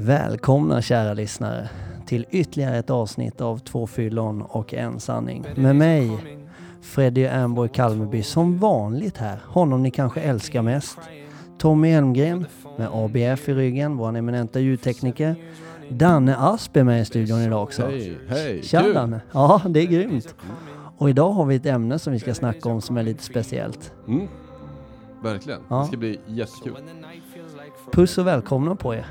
Välkomna kära lyssnare till ytterligare ett avsnitt av Två fyllon och en sanning. Med mig, Freddy Ernborg Kalmeby, som vanligt här. Honom ni kanske älskar mest. Tommy Elmgren med ABF i ryggen, vår eminenta ljudtekniker. Danne Asp är med i studion idag också. Hej, hej. Tja Kul. Danne! Ja, det är grymt. Och idag har vi ett ämne som vi ska snacka om som är lite speciellt. Mm. Verkligen. Ja. Det ska bli jättekul. Puss och välkomna på er.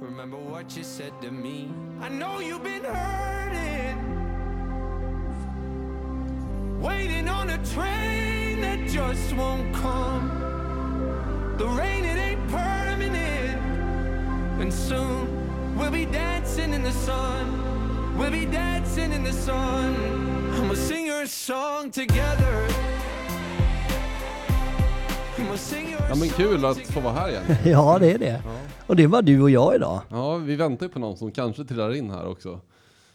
Remember what you said to me. I know you've been hurting. Waiting on a train that just won't come. The rain, it ain't permanent. And soon we'll be dancing in the sun. We'll be dancing in the sun. I'ma sing your song together. I'ma sing your Ja men kul att få vara här igen. Ja, det är det. Ja. Och det bara du och jag idag. ja, vi väntar ju på någon som kanske trillar in här också.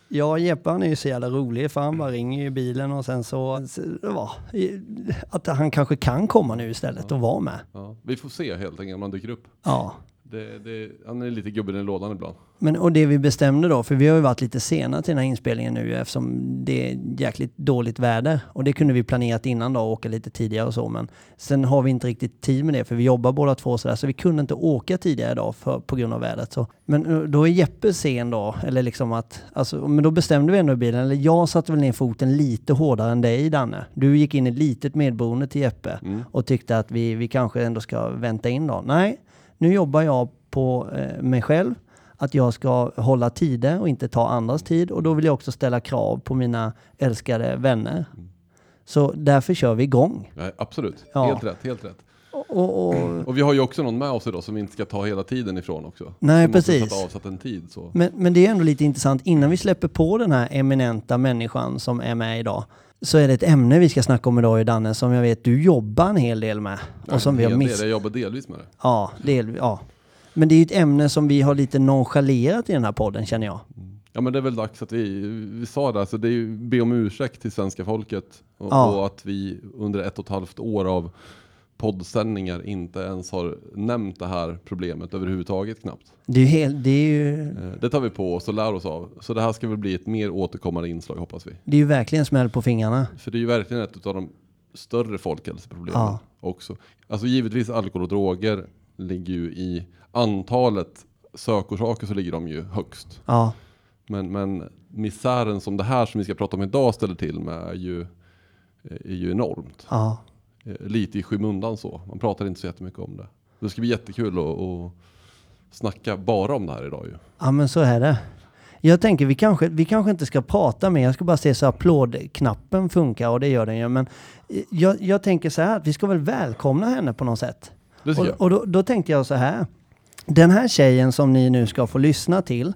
Ja, Jeppe han är ju så jävla rolig för han bara ringer i bilen och sen så, ja, att han kanske kan komma nu istället och vara med. Ja. Vi får se helt enkelt om han dyker upp. Ja, Det, det, han är lite gubben i lådan ibland. men och det vi bestämde då, för vi har ju varit lite sena till den här inspelningen nu eftersom det är jäkligt dåligt väder och det kunde vi planerat innan då, åka lite tidigare och så, men sen har vi inte riktigt tid med det för vi jobbar båda två sådär så vi kunde inte åka tidigare idag för, på grund av vädret. Så. Men eh, då är Jeppe sen då, eller liksom att, alltså, men då bestämde vi ändå i bilen, eller jag satte väl ner foten lite hårdare än dig Danne. Du gick in i litet medberoende till Jeppe Mm. och tyckte att vi, vi kanske ändå ska vänta in då. Nej, nu jobbar jag på eh, mig själv, att jag ska hålla tider och inte ta andras tid och då vill jag också ställa krav på mina älskade vänner. Så därför kör vi igång. Ja, absolut, Ja. helt rätt, helt rätt. Och, och, och, Och vi har ju också någon med oss idag som vi inte ska ta hela tiden ifrån också. Nej, måste precis. sätta avsatt en tid så. men, men det är ändå lite intressant, innan vi släpper på den här eminenta människan som är med idag, så är det ett ämne vi ska snacka om idag i Danne, som jag vet du jobbar en hel del med. Och som vi har En hel miss... del, Jag jobbar delvis med det. Ja, del, ja. Men det är ju ett ämne som vi har lite nonchalerat i den här podden känner jag. Ja men det är väl dags att vi, vi sa det, alltså det är ju be om ursäkt till svenska folket. Och, Ja. och att vi under ett och ett halvt år av poddsändningar inte ens har nämnt det här problemet överhuvudtaget knappt. Det är ju, helt, det är ju, Eh, Det tar vi på oss och lär oss av. Så det här ska väl bli ett mer återkommande inslag hoppas vi. det är ju verkligen smäll på fingrarna. För det är ju verkligen ett av de större folkhälsoproblemen Ja. också. Alltså givetvis alkohol och droger ligger ju i antalet sökorsaker så ligger de ju högst. Ja, Men, men misären som det här som vi ska prata om idag ställer till med är ju, är ju enormt. ja. Eh, Lite i skymundan så. Man pratar inte så jättemycket om det. Det ska bli jättekul att, att snacka bara om det här idag ju. Ja men så är det. Jag tänker vi kanske, vi kanske inte ska prata mer, jag ska bara se så applådknappen funkar och det gör den ju. Men eh, jag, jag tänker så här att vi ska väl välkomna henne på något sätt. Det Och, jag. och då, då tänkte jag så här. Den här tjejen som ni nu ska få lyssna till,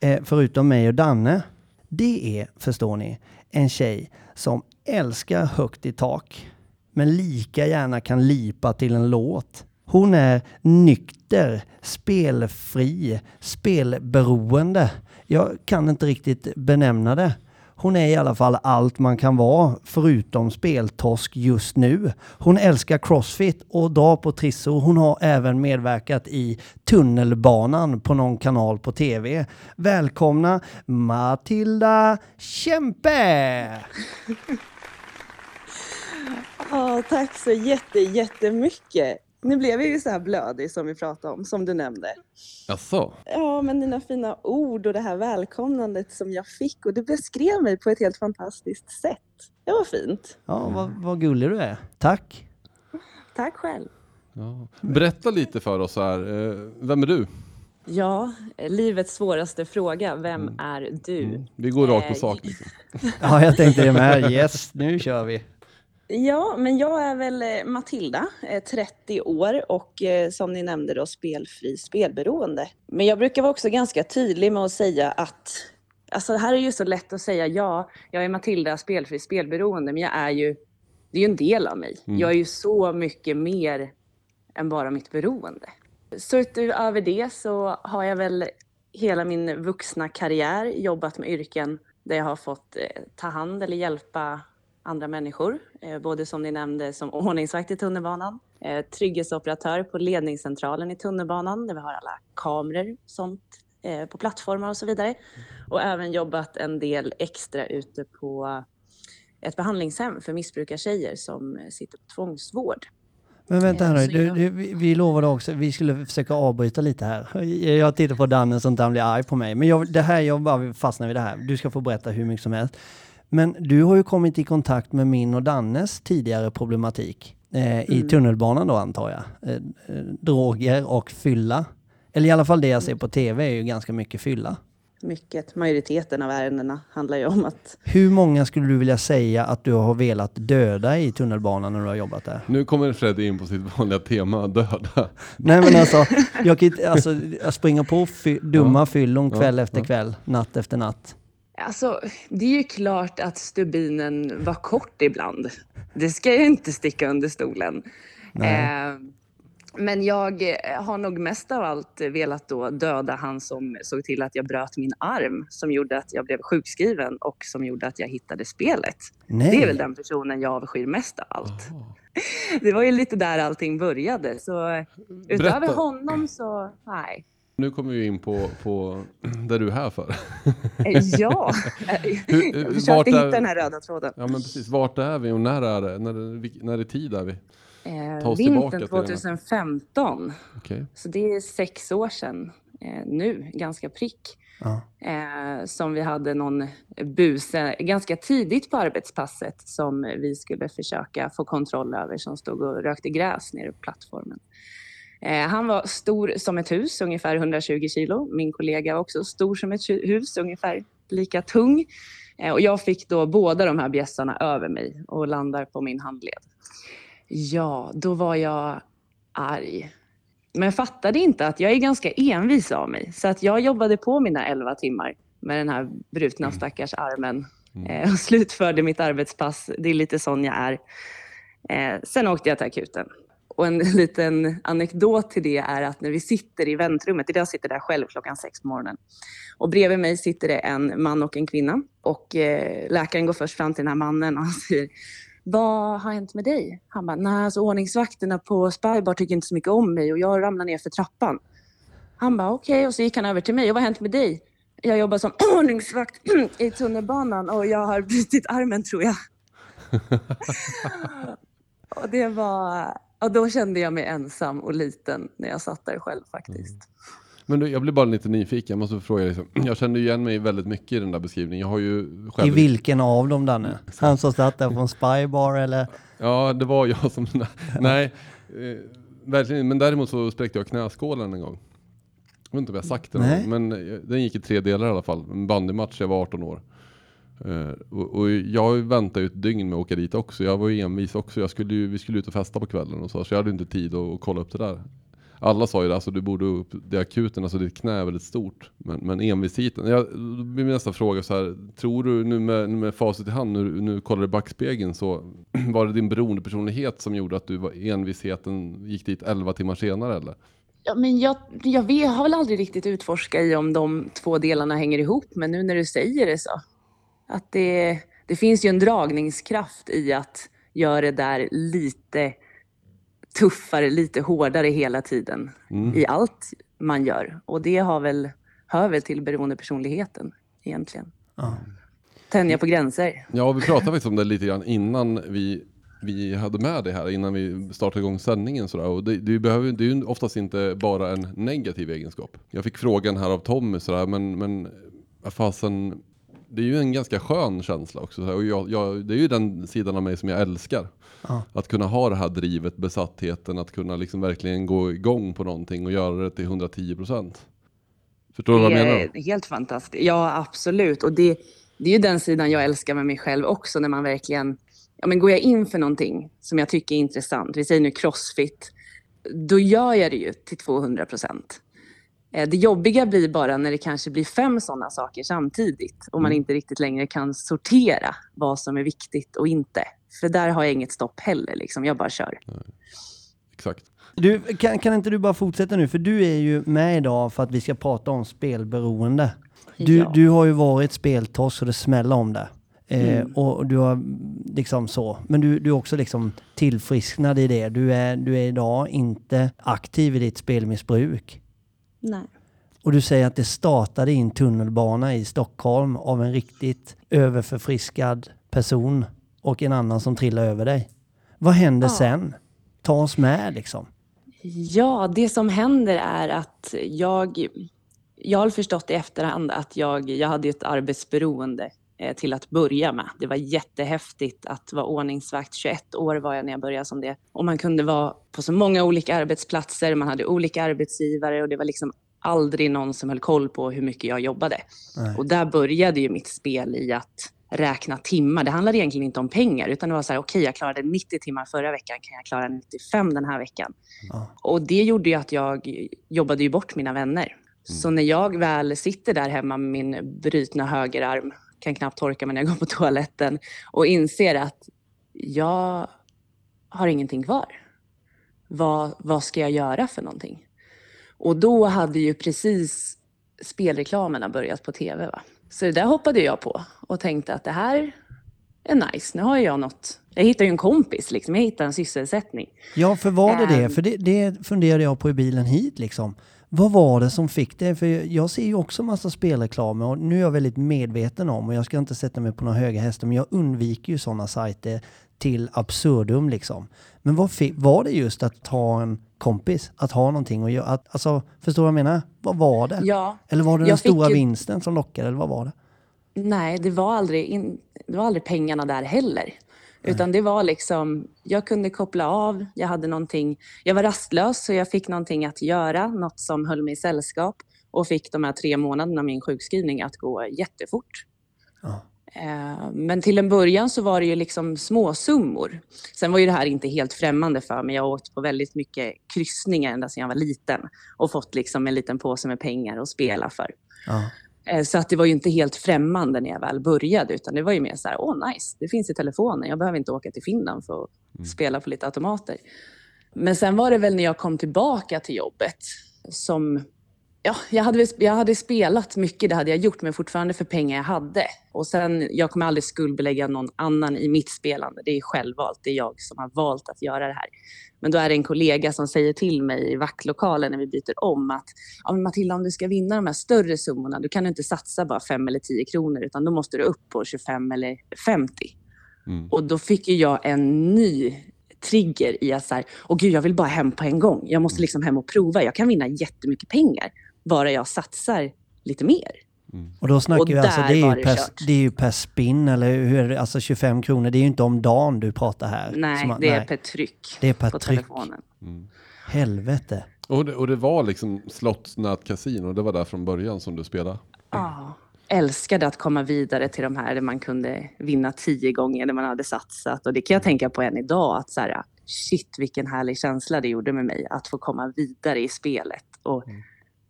eh, förutom mig och Danne, det är, förstår ni, en tjej som älskar högt i tak, men lika gärna kan lipa till en låt. Hon är nykter, spelfri, spelberoende. Jag kan inte riktigt benämna det. Hon är i alla fall allt man kan vara förutom speltorsk just nu. Hon älskar crossfit och drar på trissor. Hon har även medverkat i Tunnelbanan på någon kanal på tv. Välkomna Matilda Kempe! Ja, tack så jätte, jättemycket. Nu blev jag ju så här blödig som vi pratade om, som du nämnde. Jaså? Ja, men dina fina ord och det här välkomnandet som jag fick och du beskrev mig på ett helt fantastiskt sätt. Det var fint. Ja, vad, vad gullig du är. Tack! Tack själv. Ja. Berätta lite för oss här. Eh, Vem är du? Ja, livets svåraste fråga. Vem är du? Vi går rakt på Eh, sak. Liksom. Ja, jag tänkte det med. Yes, nu kör vi. Ja, men jag är väl eh, Matilda, eh, 30 år och eh, som ni nämnde då spelfri, spelberoende. Men jag brukar vara också ganska tydlig med att säga att Alltså det här är ju så lätt att säga ja, jag är Matilda, spelfri, spelberoende, men jag är ju, det är ju en del av mig. Mm. Jag är ju så mycket mer än bara mitt beroende. Så utöver det så har jag väl hela min vuxna karriär jobbat med yrken där jag har fått eh, ta hand eller hjälpa andra människor. Eh, både som ni nämnde som ordningsvakt i tunnelbanan, eh, trygghetsoperatör på ledningscentralen i tunnelbanan där vi har alla kameror sånt eh, på plattformar och så vidare. Och även jobbat en del extra ute på ett behandlingshem för missbrukartjejer som sitter på tvångsvård. Men vänta här nu, du, du, vi vi lovade också, vi skulle försöka avbryta lite här. Jag tittar på Danne så inte han blir arg på mig. Men jag, det här, jag bara vill fastna vid det här. Du ska få berätta hur mycket som helst. Men du har ju kommit i kontakt med min och Dannes tidigare problematik. Eh, I Mm. tunnelbanan då antar jag. Eh, eh, droger och fylla. Eller i alla fall det jag ser på tv är ju ganska mycket fylla. Mycket, majoriteten av ärendena handlar ju om att Hur många skulle du vilja säga att du har velat döda i tunnelbanan när du har jobbat där? Nu kommer Freddy in på sitt vanliga tema, döda. Nej men alltså, jag, kan alltså, jag springer på fy, dumma Ja. fyllon kväll Ja, efter ja. kväll, natt efter natt. Alltså, det är ju klart att stubinen var kort ibland. Det ska jag inte sticka under stolen. Eh, men jag eh, har nog mest av allt velat då döda han som såg till att jag bröt min arm, som gjorde att jag blev sjukskriven och som gjorde att jag hittade spelet. Nej. Det är väl den personen jag avskyr mest av allt. Det var ju lite där allting började, så utöver Berätta. honom så, nej. Nu kommer vi in på, på det du är här för. Eh, Ja, Hur- jag vart försökte är- hitta den här röda tråden. Ja men precis, vart är vi och när är det? När, när i tid är vi? Ta Eh, vintern till den här. 2015, Okej. så det är sex år sedan eh, nu, ganska prick, Ja. eh, som vi hade någon buse ganska tidigt på arbetspasset som vi skulle försöka få kontroll över som stod och rökte gräs nere på plattformen. Eh, han var stor som ett hus, ungefär 120 kilo. Min kollega var också stor som ett hu- hus, ungefär lika tung. Eh, och jag fick då båda de här bjässarna över mig och landar på min handled. Ja, då var jag arg. Men fattade inte att jag är ganska envis av mig. Så att jag jobbade på mina 11 timmar med den här brutna stackars armen. Eh, och slutförde mitt arbetspass. Det är lite sån jag är. Sen åkte jag till akuten. Och en liten anekdot till det är att när vi sitter i väntrummet, idag sitter där själv klockan sex på morgonen. Och bredvid mig sitter det en man och en kvinna. Och eh, läkaren går först fram till den här mannen och han säger vad har hänt med dig? Han bara, nej alltså ordningsvakterna på Spybar tycker inte så mycket om mig och jag ramlar ner för trappan. Han bara, okej, och så gick han över till mig. Och vad har hänt med dig? Jag jobbar som ordningsvakt i tunnelbanan och jag har brutit armen tror jag. och det var, och då kände jag mig ensam och liten när jag satt där själv faktiskt. Men du, jag blir bara lite nyfiken, jag måste fråga liksom. Jag kände igen mig väldigt mycket i den där beskrivningen. Jag har ju I själv... vilken av dem Danne? Han som satt där från Spybar eller? Ja, det var jag som... Nej, eh, verkligen. Men däremot så spräckte jag knäskålen en gång. Jag vet inte om jag har sagt det någon men eh, den gick i tre delar i alla fall. En bandymatch, jag var 18 år. Uh, och, och jag väntade ju ett dygn med att åka dit också. Jag var ju envis också. Jag skulle ju, vi skulle ut och festa på kvällen och så, så jag hade inte tid att, att kolla upp det där. Alla sa ju det, alltså du borde upp det är akuten, alltså ditt knä är väldigt stort. Men, men envisheten. Jag, då blir min nästa fråga så här, tror du nu med, nu med facit i hand, nu, nu kollar du i backspegeln så var det din beroendepersonlighet som gjorde att du var envisheten gick dit 11 timmar senare eller? Ja, men jag, jag vet, har väl aldrig riktigt utforskat i om de två delarna hänger ihop, men nu när du säger det så. Att det, det finns ju en dragningskraft i att göra det där lite tuffare, lite hårdare hela tiden i allt man gör. Och det har väl, hör väl till beroendepersonligheten egentligen. Ja. Tänja på gränser. Ja, vi pratade faktiskt om det lite grann innan vi, vi hade med det här, innan vi startade igång sändningen. Sådär. Och det, det, behöver, det är ju oftast inte bara en negativ egenskap. Jag fick frågan här av Tommy, sådär, men, men fasen, det är ju en ganska skön känsla också. Och jag, jag, det är ju den sidan av mig som jag älskar. Ja. Att kunna ha det här drivet, besattheten, att kunna liksom verkligen gå igång på någonting och göra det till 110 procent. Förstår du vad jag menar? Det är helt fantastiskt. Ja, absolut. Och det, det är ju den sidan jag älskar med mig själv också, när man verkligen... Ja, men går jag in för någonting som jag tycker är intressant, vi säger nu crossfit, då gör jag det ju till 200 procent. Eh, Det jobbiga blir bara när det kanske blir fem sådana saker samtidigt och man inte riktigt längre kan sortera vad som är viktigt och inte. För där har jag inget stopp heller, liksom. jag bara kör. Exakt. Du, kan, kan inte du bara fortsätta nu? För du är ju med idag för att vi ska prata om spelberoende. Du, Ja. du har ju varit speltoss och det smäller om det. Eh, Mm. och du har liksom så. Men du, du är också liksom tillfrisknad i det. Du är, du är idag inte aktiv i ditt spelmissbruk. Nej. Och du säger att det startade i en tunnelbana i Stockholm av en riktigt överförfriskad person och en annan som trillade över dig. Vad händer Ja. sen? Ta oss med liksom. Ja, det som händer är att jag, jag har förstått i efterhand att jag, jag hade ett arbetsberoende till att börja med. Det var jättehäftigt att vara ordningsvakt. 21 år var jag när jag började som det. Och man kunde vara på så många olika arbetsplatser, man hade olika arbetsgivare och det var liksom aldrig någon som höll koll på hur mycket jag jobbade. Nej. Och där började ju mitt spel i att räkna timmar. Det handlade egentligen inte om pengar utan det var så här, okej jag klarade 90 timmar förra veckan, kan jag klara 95 den här veckan? Ja. Och det gjorde ju att jag jobbade ju bort mina vänner. Så när jag väl sitter där hemma med min brutna högerarm, kan knappt torka mig när jag går på toaletten och inser att jag har ingenting kvar. Vad, vad ska jag göra för någonting? Och då hade ju precis spelreklamerna börjat på tv. Va? Så det där hoppade jag på och tänkte att det här är nice. Nu har jag något. Jag hittar ju en kompis, liksom. jag hittar en sysselsättning. Ja, för var det det? Ehm. För det, det funderade jag på i bilen hit liksom. Vad var det som fick det? För jag ser ju också massa spelreklamer och nu är jag väldigt medveten om, och jag ska inte sätta mig på några höga hästar, men jag undviker ju sådana sajter till absurdum liksom. Men vad var det just att ha en kompis, att ha någonting och göra? Att, alltså, förstår du vad jag menar? Vad var det? Ja, Eller var det den stora ju- vinsten som lockade, eller vad var det? Nej, det var aldrig, in, det var aldrig pengarna där heller. Utan det var liksom, jag kunde koppla av, jag hade någonting, jag var rastlös så jag fick någonting att göra, något som höll mig i sällskap och fick de här tre månaderna av min sjukskrivning att gå jättefort. Ja. Eh, Men till en början så var det ju liksom småsummor. Sen var ju det här inte helt främmande för mig. Jag har åkt på väldigt mycket kryssningar ända sedan jag var liten och fått liksom en liten påse med pengar att spela för. Ja. Eh, Så att det var ju inte helt främmande när jag väl började, utan det var ju mer så här, åh nice, det finns i telefonen. Jag behöver inte åka till Finland för att spela på lite automater. Men sen var det väl när jag kom tillbaka till jobbet som, ja, jag hade, jag hade spelat mycket, det hade jag gjort, men fortfarande för pengar jag hade. Och sen, jag kommer aldrig skuldbelägga någon annan i mitt spelande. Det är självvalt, det är jag som har valt att göra det här. Men då är det en kollega som säger till mig i vaktlokalen när vi byter om att ja, men Matilda, om du ska vinna de här större summorna, då kan du inte satsa bara 5 eller 10 kronor, utan då måste du upp på 25 eller 50. Mm. Och då fick jag en ny trigger i att så här, åh gud, jag vill bara hem på en gång. Jag måste liksom hem och prova. Jag kan vinna jättemycket pengar, bara jag satsar lite mer. Och då snackar Och vi alltså, det är, det per, det är ju per spin, eller hur är det? Alltså 25 kronor, det är ju inte om dagen du pratar här. Nej, att- det är nej. per tryck Det är per på tryck. telefonen. Helvete. Och, det, och det var liksom slottsnätkasino, det var där från början som du spelade? Ja. Älskade att komma vidare till de här där man kunde vinna tio gånger när man hade satsat. Och det kan jag tänka på än idag. Att så här, shit vilken härlig känsla det gjorde med mig att få komma vidare i spelet. Och,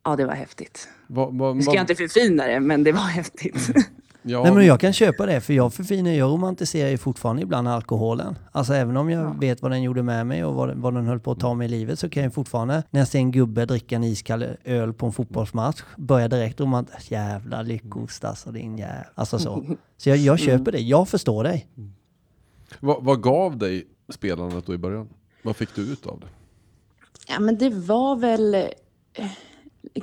Ja, det var häftigt. Vad, vad, Nu ska jag inte förfina det, men det var häftigt. ja, Nej men jag kan köpa det, för jag förfinar, jag romantiserar ju fortfarande ibland alkoholen. Alltså även om jag Ja. vet vad den gjorde med mig och vad, vad den höll på att ta mig i livet så kan jag fortfarande, när jag ser en gubbe dricka en iskall öl på en fotbollsmatch, börja direkt romantisera, jävla lyckost alltså din jävla... Alltså så. Så jag, jag köper det, jag förstår dig. vad, vad gav dig spelandet då i början? Vad fick du ut av det? Ja, men det var väl eh,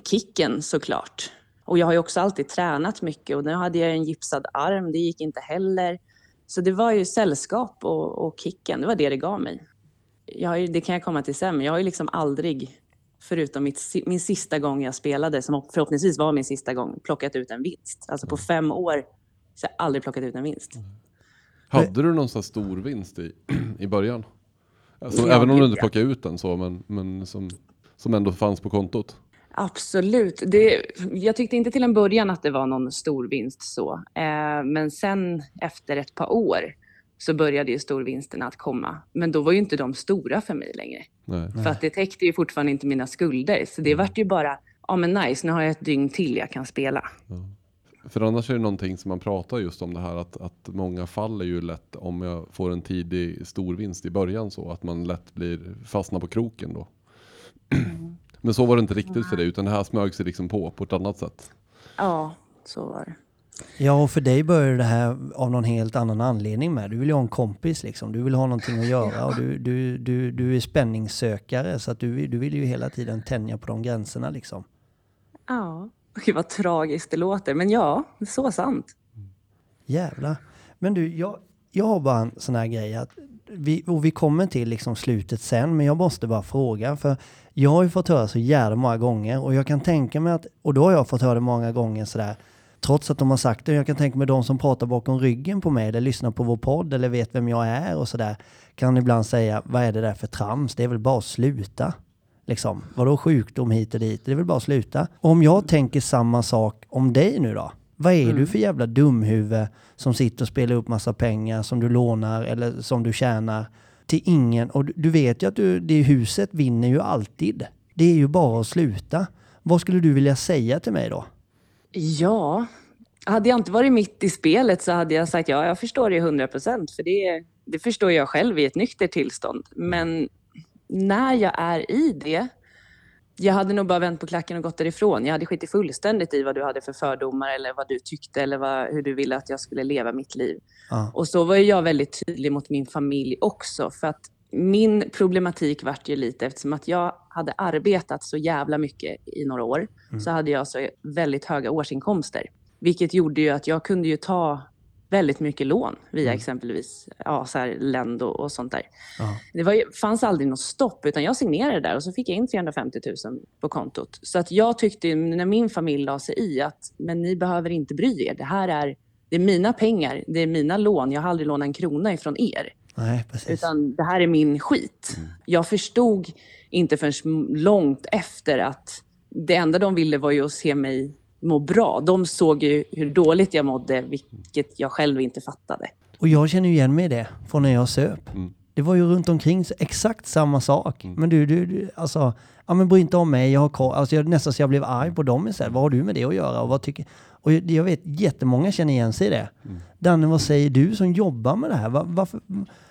kicken såklart. Och jag har ju också alltid tränat mycket och nu hade jag en gipsad arm, det gick inte heller. Så det var ju sällskap och, och kicken, det var det det gav mig. Ju, det kan jag komma till sen, men jag har ju liksom aldrig, förutom mitt, min sista gång jag spelade, som förhoppningsvis var min sista gång, plockat ut en vinst. Alltså på fem år så har jag aldrig plockat ut en vinst. Hade du någon sån stor vinst i, i början? Alltså, Ja, även om du inte plockade ut den så, men, men som, som ändå fanns på kontot? Absolut. Det, jag tyckte inte till en början att det var någon stor vinst så. Eh, men sen efter ett par år så började ju storvinsterna att komma. Men då var ju inte de stora för mig längre. Nej. För att det täckte ju fortfarande inte mina skulder. Så det vart ju bara, ja men nice, nu har jag ett dygn till jag kan spela. För annars är det någonting som man pratar just om det här att, att många faller ju lätt om jag får en tidig storvinst i början så att man lätt blir fastnar på kroken då. Men så var det inte riktigt för dig utan det här smög sig liksom på på ett annat sätt. Ja, så var det. Ja, och för dig började det här av någon helt annan anledning med. Du vill ju ha en kompis liksom. Du vill ha någonting att göra och du, du, du, du är spänningssökare så att du, du vill ju hela tiden tänja på de gränserna liksom. Ja, Gud vad tragiskt det låter, men ja, så sant. Jävlar. Men du, jag, jag har bara en sån här grej att vi, och vi kommer till liksom slutet sen, men jag måste bara fråga för jag har ju fått höra så jävla många gånger och jag kan tänka mig att, och då har jag fått höra det många gånger sådär, trots att de har sagt det, jag kan tänka mig de som pratar bakom ryggen på mig eller lyssnar på vår podd eller vet vem jag är och sådär, kan ibland säga, vad är det där för trams? Det är väl bara att sluta. Liksom, vadå sjukdom hit och dit? Det är väl bara att sluta. Och om jag tänker samma sak om dig nu då? Vad är du för jävla dumhuvud som sitter och spelar upp massa pengar som du lånar eller som du tjänar till ingen? Och du, du vet ju att du, det huset vinner ju alltid. Det är ju bara att sluta. Vad skulle du vilja säga till mig då? Ja, hade jag inte varit mitt i spelet så hade jag sagt ja, jag förstår det 100 procent, för det, det förstår jag själv i ett nyktert tillstånd. Men när jag är i det, jag hade nog bara vänt på klacken och gått därifrån. Jag hade skitit fullständigt i vad du hade för fördomar eller vad du tyckte eller vad, hur du ville att jag skulle leva mitt liv. Ja. Och så var jag väldigt tydlig mot min familj också, för att min problematik vart ju lite eftersom att jag hade arbetat så jävla mycket i några år, så hade jag så väldigt höga årsinkomster. Vilket gjorde ju att jag kunde ju ta väldigt mycket lån via exempelvis ja, så här Lendo och sånt där. Ja. Det var fanns aldrig något stopp, utan jag signerade där och så fick jag in 350 000 på kontot. Så att jag tyckte, när min familj la sig i, att men ni behöver inte bry er. Det här är, det är mina pengar, det är mina lån. Jag har aldrig lånat en krona ifrån er. Nej, precis. Utan det här är min skit. Jag förstod inte förrän långt efter att det enda de ville var ju att se mig må bra. De såg ju hur dåligt jag mådde, vilket jag själv inte fattade. Och jag känner ju igen mig i det från när jag söp. Det var ju runt omkring exakt samma sak. Men du, du, du alltså, ja men bry inte om mig, jag har koll. Alltså jag, nästan så jag blev arg på dem istället. Vad har du med det att göra? Och, vad tycker, och jag jag vet jättemånga känner igen sig i det. Danne, vad säger du som jobbar med det här? Va- varför?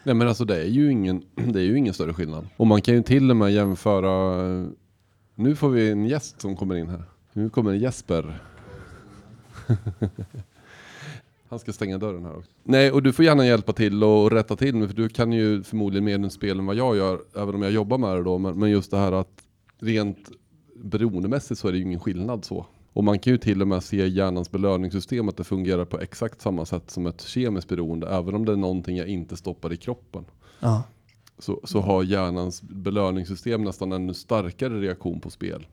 Nej men alltså det är ju ingen, det är ju ingen större skillnad. Och man kan ju till och med jämföra, nu får vi en gäst som kommer in här. Nu kommer Jesper. Han ska stänga dörren här också. Nej, och du får gärna hjälpa till och rätta till mig, för du kan ju förmodligen mer än spel än vad jag gör, även om jag jobbar med det då. Men, just det här att rent beroendemässigt så är det ju ingen skillnad så. Och man kan ju till och med se i hjärnans belöningssystem att det fungerar på exakt samma sätt som ett kemiskt beroende, även om det är någonting jag inte stoppar i kroppen. Ja, Så, så har hjärnans belöningssystem nästan ännu starkare reaktion på spel.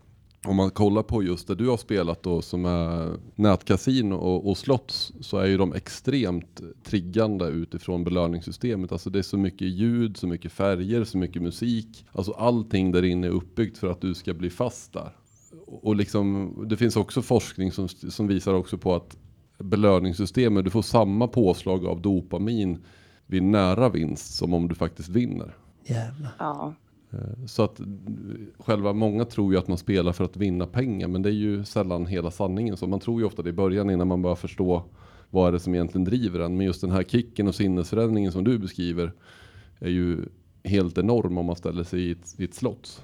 Om man kollar på just det du har spelat då som är nätkasino och, och slott så är ju de extremt triggande utifrån belöningssystemet. Alltså det är så mycket ljud, så mycket färger, så mycket musik. Alltså allting där inne är uppbyggt för att du ska bli fast där. Och liksom, det finns också forskning som, som visar också på att belöningssystemet, du får samma påslag av dopamin vid nära vinst som om du faktiskt vinner. jävlar. Ja. Eh, Så att eh, själva många tror ju att man spelar för att vinna pengar, men det är ju sällan hela sanningen. Så man tror ju ofta det i början innan man börjar förstå vad är det som egentligen driver en. Men just den här kicken och sinnesförändringen som du beskriver är ju helt enorm om man ställer sig i ett, i ett slott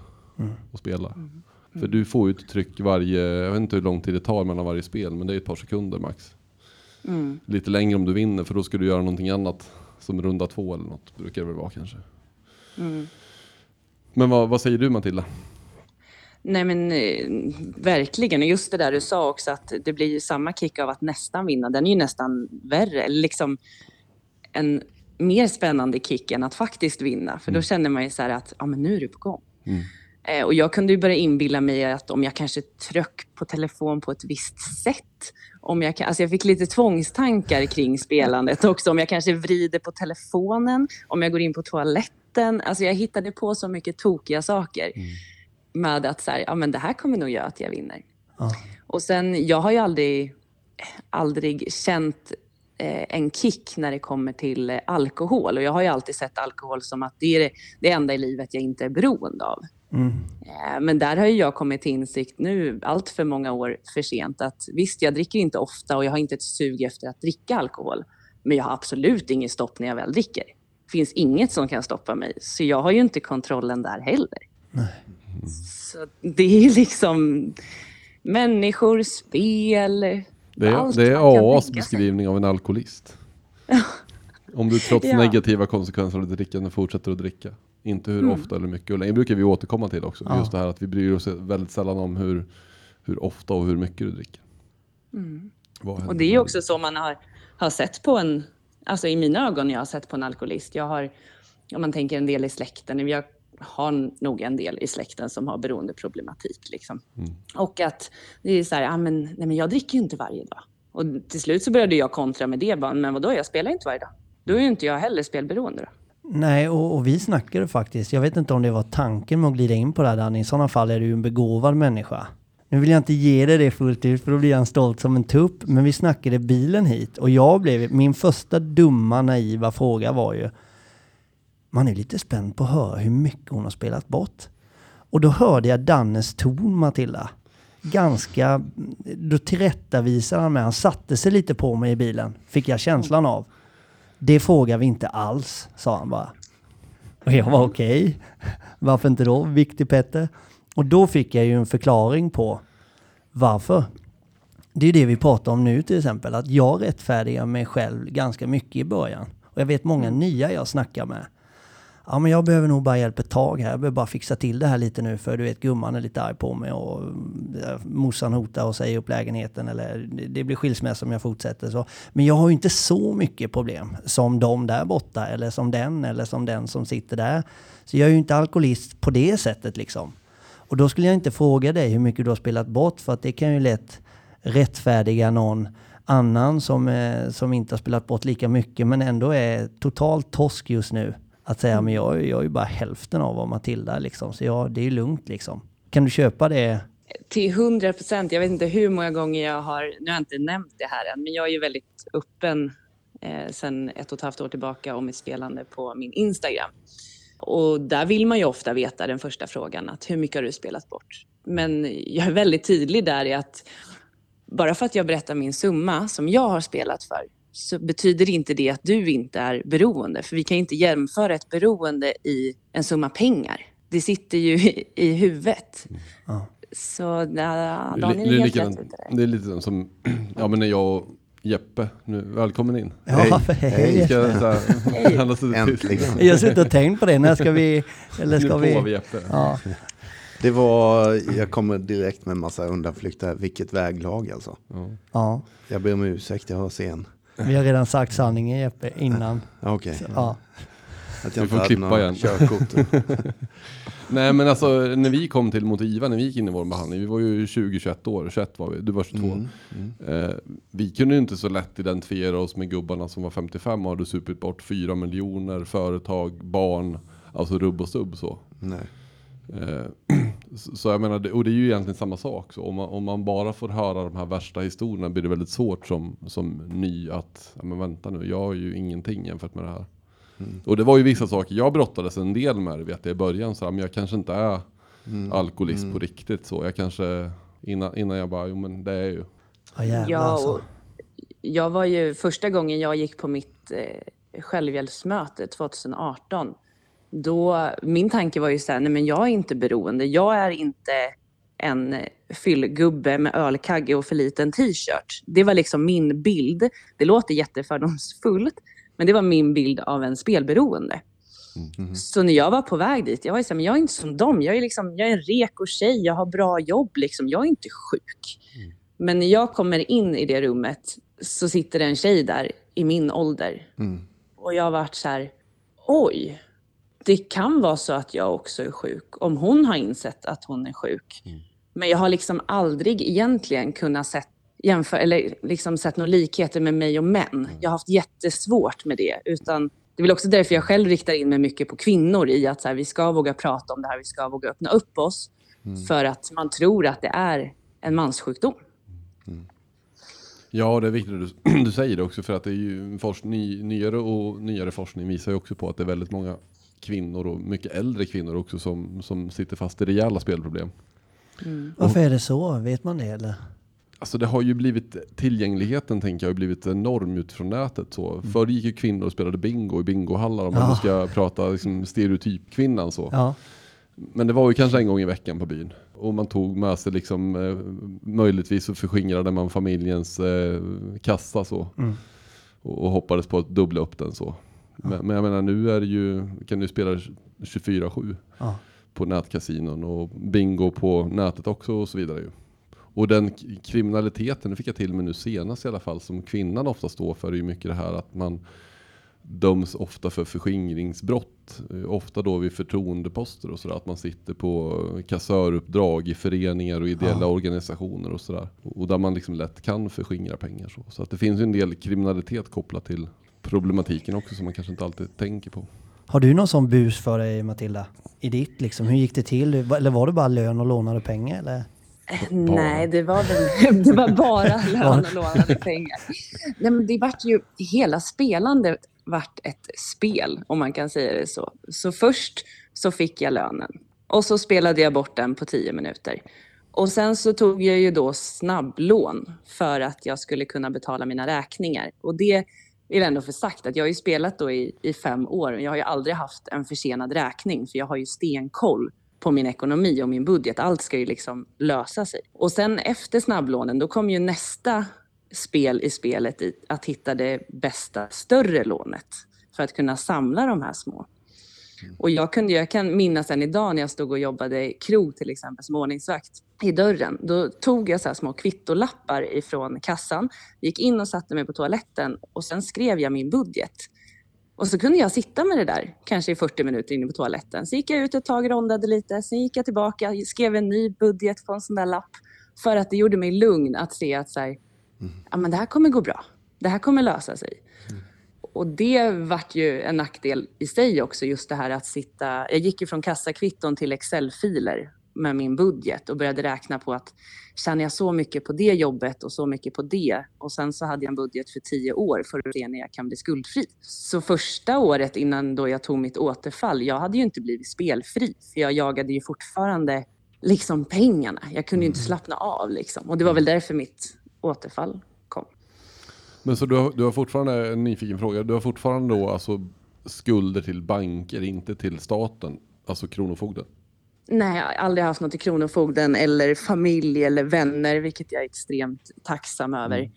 och spelar. För du får ju ett tryck varje, jag vet inte hur lång tid det tar mellan varje spel, men det är ett par sekunder max. Mm. Lite längre om du vinner, för då ska du göra någonting annat. Som runda två eller något, brukar det väl vara kanske. Mm. Men vad, vad säger du Matilda? Nej men eh, verkligen, och just det där du sa också att det blir ju samma kick av att nästan vinna. Den är ju nästan värre, liksom en mer spännande kick än att faktiskt vinna. För då känner man ju så här att ja, men nu är du på gång. Eh, och jag kunde ju börja inbilla mig att om jag kanske tryck på telefon på ett visst sätt. Om jag, kan- alltså jag fick lite tvångstankar kring spelandet också. Om jag kanske vrider på telefonen, om jag går in på toaletten. Alltså jag hittade på så mycket tokiga saker. Med att så här, ja men det här kommer nog göra att jag vinner. Ja. Och sen, jag har ju aldrig, aldrig känt eh, en kick när det kommer till eh, alkohol. Och jag har ju alltid sett alkohol som att det är det, det enda i livet jag inte är beroende av. Mm. Eh, Men där har ju jag kommit till insikt nu, allt för många år för sent, att visst, jag dricker inte ofta och jag har inte ett sug efter att dricka alkohol. Men jag har absolut ingen stopp när jag väl dricker. Det finns inget som kan stoppa mig. Så jag har ju inte kontrollen där heller. Så det är ju liksom människor, spel, Det är, Allt det är AAs beskrivning av en alkoholist. Om du trots Ja. negativa konsekvenser av ditt drickande fortsätter att dricka. Inte hur Mm. ofta eller mycket och länge. Det brukar vi återkomma till också. Ja. Just det här att vi bryr oss väldigt sällan om hur, hur ofta och hur mycket du dricker. Händer Och det är ju också så man har, har sett på en, alltså i mina ögon jag har sett på en alkoholist. Jag har, om man tänker en del i släkten, jag har nog en del i släkten som har beroendeproblematik. Liksom. Och att det är så här, ah, men, nej, men jag dricker ju inte varje dag. Och till slut så började jag kontra med det, bara, men vadå, jag spelar inte varje dag. Då är ju inte jag heller spelberoende då. Nej, och, och vi snackade faktiskt. Jag vet inte om det var tanken med att glida in på det här Danny. I sådana fall är du en begåvad människa. Nu vill jag inte ge dig det fullt ut för då blir han stolt som en tupp. Men vi snackade bilen hit och jag blev, min första dumma naiva fråga var ju man är lite spänd på att höra hur mycket hon har spelat bort. Och då hörde jag Dannes ton Matilda. Ganska, då tillrättavisade han mig. Han satte sig lite på mig i bilen, fick jag känslan av. Det frågar vi inte alls, sa han bara. Och jag var okej. Varför inte då? Viktig Petter. Och då fick jag ju en förklaring på varför. Det är det vi pratar om nu till exempel, att jag rättfärdigar mig själv ganska mycket i början. Och jag vet många nya jag snackar med. Ja men jag behöver nog bara hjälp ett tag här, jag behöver bara fixa till det här lite nu för du vet gumman är lite arg på mig och eh, morsan hotar och säger upp lägenheten eller det- det blir skilsmässa om jag fortsätter. Så. Men jag har ju inte så mycket problem som de där borta eller som den eller som den som sitter där. Så jag är ju inte alkoholist på det sättet liksom. Och då skulle jag inte fråga dig hur mycket du har spelat bort för att det kan ju lätt rättfärdiga någon annan som, eh, som inte har spelat bort lika mycket men ändå är totalt torsk just nu. Att säga men jag, jag är ju bara hälften av vad Matilda är liksom så ja, det är ju lugnt liksom. Kan du köpa det? Till 100 procent. Jag vet inte hur många gånger jag har, nu har jag inte nämnt det här än, men jag är ju väldigt öppen eh, sedan ett och ett halvt år tillbaka om mitt spelande på min Instagram. Och där vill man ju ofta veta den första frågan, att hur mycket har du spelat bort? Men jag är väldigt tydlig där i att bara för att jag berättar min summa som jag har spelat för så betyder inte det att du inte är beroende. För vi kan inte jämföra ett beroende i en summa pengar. Det sitter ju i, i huvudet. Ja. Så ja, Det Daniel det, är helt rätt där. det är lite som, ja men när jag och Jeppe, nu, välkommen in. Ja, Hej. för hej. Hej. Ska jag så här. Äntligen. Jag suttit och tänkt på det. När ska vi... Eller Nu ska får vi vi... Jeppe. Ja. Det var, jag kommer direkt med en massa undanflykter. Vilket väglag alltså. Ja. ja. Jag ber om ursäkt, jag var sen. Vi har redan sagt sanningen Jeppe innan. Okej, Ja. Att jag får inte klippa igen. körkort. Nej men alltså när vi kom till Motiva, när vi gick in i vår behandling, vi var ju 20-21 år, 21 var vi, du var 22. Mm, mm. Eh, vi kunde ju inte så lätt identifiera oss med gubbarna som var 55 och hade supit bort 4 miljoner, företag, barn, alltså rubb och stubb så. Nej. Eh, så, jag menar, och det är ju egentligen samma sak. Så om, man, om man bara får höra de här värsta historierna blir det väldigt svårt som, som ny att, ja men vänta nu, jag har ju ingenting jämfört med det här. Mm. Och det var ju vissa saker, jag brottades en del med det vet jag i början, så här, men jag kanske inte är Mm. alkoholist Mm. på riktigt så. Jag kanske, innan, innan jag bara, jo men det är ju. Ja, jävlar Ja, alltså. jag var ju första gången jag gick på mitt eh, självhjälpsmöte 2018. Då, min tanke var ju så här, nej men jag är inte beroende. Jag är inte en fyllgubbe med ölkagge och för liten t-shirt. Det var liksom min bild. Det låter jättefördomsfullt, men det var min bild av en spelberoende. Mhm. Så när jag var på väg dit, jag var ju så här, men jag är inte som dem. Jag är, liksom, jag är en reko tjej, jag har bra jobb, liksom. jag är inte sjuk. Men när jag kommer in i det rummet så sitter det en tjej där i min ålder. Mm. Och jag har varit så här, oj, det kan vara så att jag också är sjuk. Om hon har insett att hon är sjuk. Men jag har liksom aldrig egentligen kunnat sett, jämför, eller liksom sett några likheter med mig och män. Jag har haft jättesvårt med det. Utan det är väl också därför jag själv riktar in mig mycket på kvinnor i att så här, vi ska våga prata om det här, vi ska våga öppna upp oss. För att man tror att det är en manssjukdom. Ja, det är viktigt att du, du säger det också för att det är ju forskning, nyare och nyare forskning visar ju också på att det är väldigt många kvinnor och mycket äldre kvinnor också som, som sitter fast i rejäla spelproblem. Varför är det så? Vet man det eller? Alltså det har ju blivit, tillgängligheten tänker jag har blivit enorm utifrån nätet. Så. Förr gick ju kvinnor och spelade bingo i bingohallar om man Ja. nu ska prata liksom, stereotypkvinnan så. Ja. Men det var ju kanske en gång i veckan på byn. Och man tog med sig liksom, eh, möjligtvis så förskingrade man familjens eh, kassa så. Mm. Och, och hoppades på att dubbla upp den så. Men, men jag menar nu är det ju, kan du spela 24-7 Ja. på nätkasinon och bingo på nätet också och så vidare ju. Och den kriminaliteten, det fick jag till mig nu senast i alla fall, som kvinnan ofta står för, är ju mycket det här att man döms ofta för förskingringsbrott. Eh, Ofta då vid förtroendeposter och sådär. Att man sitter på kassöruppdrag i föreningar och ideella Ja. organisationer och sådär. Och där man liksom lätt kan förskingra pengar. Så, så att det finns ju en del kriminalitet kopplat till problematiken också som man kanske inte alltid tänker på. Har du någon sån bus för dig Matilda? I ditt liksom, hur gick det till? Eller var det bara lön och lånade pengar eller? Nej, det var väl det var bara lön och lånade pengar. Nej, men det vart ju, hela spelandet vart ett spel, om man kan säga det så. Så först så fick jag lönen och så spelade jag bort den på tio minuter. Och sen så tog jag ju då snabblån för att jag skulle kunna betala mina räkningar. Och det vill ändå för sagt att jag har ju spelat då i, i fem år, men jag har ju aldrig haft en försenad räkning, för jag har ju stenkoll på min ekonomi och min budget. Allt ska ju liksom lösa sig. Och sen efter snabblånen, då kom ju nästa spel i spelet i att hitta det bästa större lånet för att kunna samla de här små. Och jag, kunde, jag kan minnas än idag när jag stod och jobbade i krog till exempel som ordningsvakt i dörren. Då tog jag så här små kvittolappar ifrån kassan, gick in och satte mig på toaletten och sen skrev jag min budget. Och så kunde jag sitta med det där, kanske i 40 minuter inne på toaletten. Så gick jag ut ett tag, rondade lite, sen gick jag tillbaka, skrev en ny budget på en sån där lapp. För att det gjorde mig lugn att se att så här, ja, men det här kommer gå bra. Det här kommer lösa sig. Och det vart ju en nackdel i sig också, just det här att sitta... Jag gick ju från kassakvitton till Excel-filer med min budget och började räkna på att tjänar jag så mycket på det jobbet och så mycket på det och sen så hade jag en budget för tio år för att se när jag kan bli skuldfri. Så första året innan då jag tog mitt återfall, jag hade ju inte blivit spelfri för jag jagade ju fortfarande liksom pengarna. Jag kunde ju inte slappna av liksom och det var väl därför mitt återfall kom. Men så du har, du har fortfarande, en nyfiken fråga, du har fortfarande då alltså skulder till banker, inte till staten, alltså Kronofogden? Nej, jag har aldrig haft något i Kronofogden eller familj eller vänner, vilket jag är extremt tacksam över.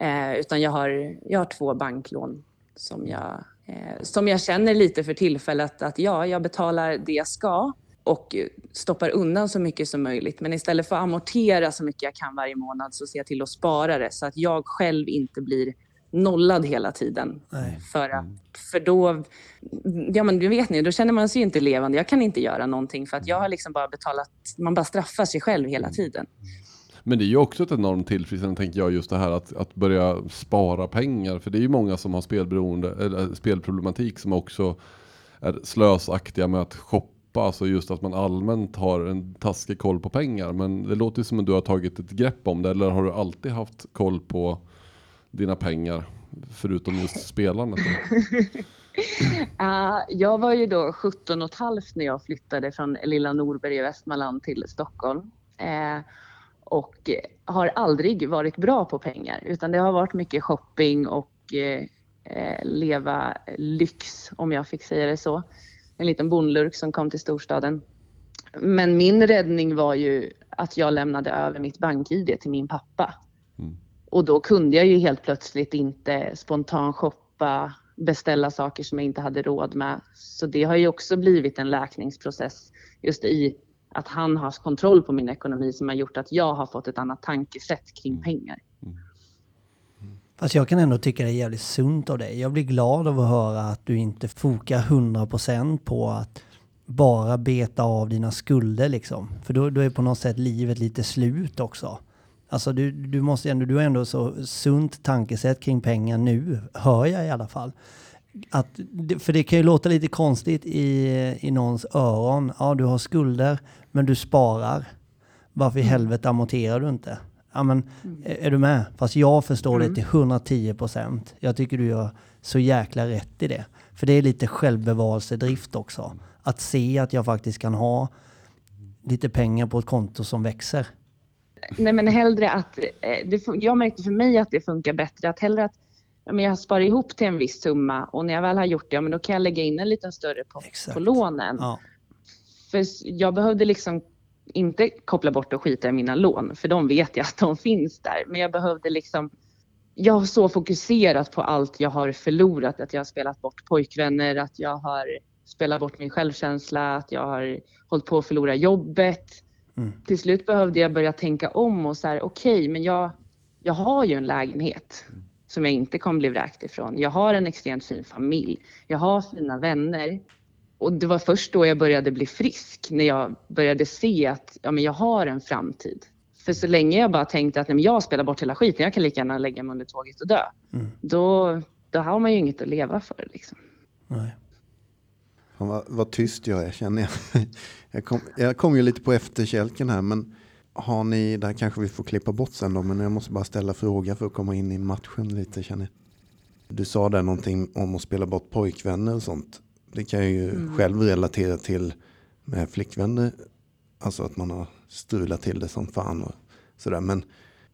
Eh, utan jag har, jag har två banklån som jag, eh, som jag känner lite för tillfället att ja, jag betalar det jag ska och stoppar undan så mycket som möjligt. Men istället för att amortera så mycket jag kan varje månad så ser jag till att spara det så att jag själv inte blir nollad hela tiden. Nej. För, att, för då, ja men du vet ni, då känner man sig ju inte levande. Jag kan inte göra någonting för att jag har liksom bara betalat, man bara straffar sig själv hela tiden. Men det är ju också ett enormt tillfredsställande, tänker jag, just det här att, att börja spara pengar. För det är ju många som har spelberoende, eller spelproblematik som också är slösaktiga med att shoppa. Alltså just att man allmänt har en taskig koll på pengar. Men det låter ju som att du har tagit ett grepp om det. Eller har du alltid haft koll på dina pengar? Förutom just spelandet. Uh, jag var ju då 17 och ett halvt när jag flyttade från lilla Norberg i Västmanland till Stockholm. Uh, och har aldrig varit bra på pengar utan det har varit mycket shopping och uh, leva lyx om jag fick säga det så. En liten bondlurk som kom till storstaden. Men min räddning var ju att jag lämnade över mitt bank-id till min pappa. Mm. Och då kunde jag ju helt plötsligt inte spontan shoppa, beställa saker som jag inte hade råd med. Så det har ju också blivit en läkningsprocess just i att han har kontroll på min ekonomi som har gjort att jag har fått ett annat tankesätt kring pengar. Fast jag kan ändå tycka det är jävligt sunt av dig. Jag blir glad av att höra att du inte fokar 100% på att bara beta av dina skulder liksom. För då, då är på något sätt livet lite slut också. Alltså du, du måste ändå, du har ändå så sunt tankesätt kring pengar nu, hör jag i alla fall. Att, för det kan ju låta lite konstigt i, i någons öron. Ja, du har skulder, men du sparar. Varför i helvete amorterar du inte? Ja, men, är, är du med? Fast jag förstår det till 110 procent. Jag tycker du gör så jäkla rätt i det. För det är lite självbevarelsedrift också. Att se att jag faktiskt kan ha lite pengar på ett konto som växer. Nej men hellre att, eh, det, jag märkte för mig att det funkar bättre att hellre att men jag sparar ihop till en viss summa och när jag väl har gjort det, men då kan jag lägga in en liten större Exakt. på lånen. Ja. För jag behövde liksom inte koppla bort och skita i mina lån, för de vet jag att de finns där. Men jag behövde liksom, jag har så fokuserat på allt jag har förlorat, att jag har spelat bort pojkvänner, att jag har spelat bort min självkänsla, att jag har hållit på att förlora jobbet. Mm. Till slut behövde jag börja tänka om och så här, okej, men jag, jag har ju en lägenhet som jag inte kommer bli vräkt ifrån. Jag har en extremt fin familj. Jag har fina vänner. Och det var först då jag började bli frisk, när jag började se att ja, men jag har en framtid. För så länge jag bara tänkte att nej, men jag spelar bort hela skiten, jag kan lika gärna lägga mig under tåget och dö. Mm. Då, då har man ju inget att leva för. Liksom. Nej. Fan, vad, vad tyst jag är känner jag. Jag kom, jag kom ju lite på efterkälken här men har ni, där kanske vi får klippa bort sen då, men jag måste bara ställa fråga för att komma in i matchen lite känner jag. Du sa där någonting om att spela bort pojkvänner och sånt. Det kan jag ju själv relatera till med flickvänner. Alltså att man har strulat till det som fan och sådär. Men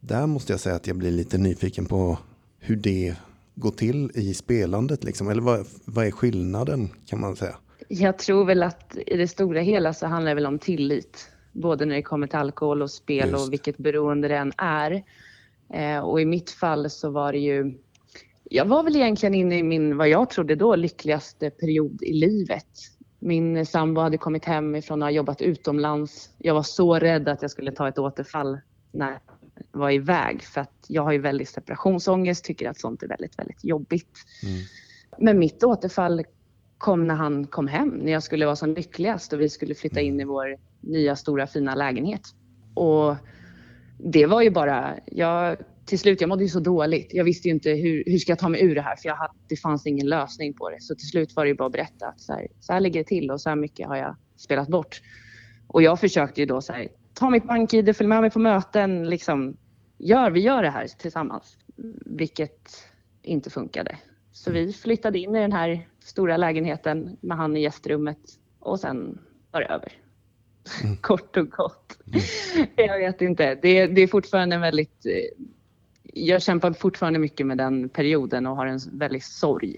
där måste jag säga att jag blir lite nyfiken på hur det går till i spelandet liksom. Eller vad, vad är skillnaden kan man säga? Jag tror väl att i det stora hela så handlar det väl om tillit. Både när det kommer till alkohol och spel Just. och vilket beroende det än är. Eh, och i mitt fall så var det ju... Jag var väl egentligen inne i min, vad jag trodde då, lyckligaste period i livet. Min sambo hade kommit hem ifrån att ha jobbat utomlands. Jag var så rädd att jag skulle ta ett återfall när jag var iväg. För att jag har ju väldigt separationsångest, tycker att sånt är väldigt, väldigt jobbigt. Men mitt återfall kom när han kom hem, när jag skulle vara som lyckligast och vi skulle flytta in i vår nya stora fina lägenhet. Och det var ju bara, jag, till slut, jag mådde ju så dåligt. Jag visste ju inte hur, hur ska jag ta mig ur det här för jag hade, det fanns ingen lösning på det. Så till slut var det ju bara att berätta att så här, så här ligger det till och så här mycket har jag spelat bort. Och jag försökte ju då så här, ta mitt bank-id, följ med mig på möten, liksom, gör, vi gör det här tillsammans. Vilket inte funkade. Så vi flyttade in i den här stora lägenheten med han i gästrummet och sen var det över. Kort och gott. Jag vet inte. Det, det är fortfarande väldigt... eh, Jag kämpar fortfarande mycket med den perioden och har en väldig sorg.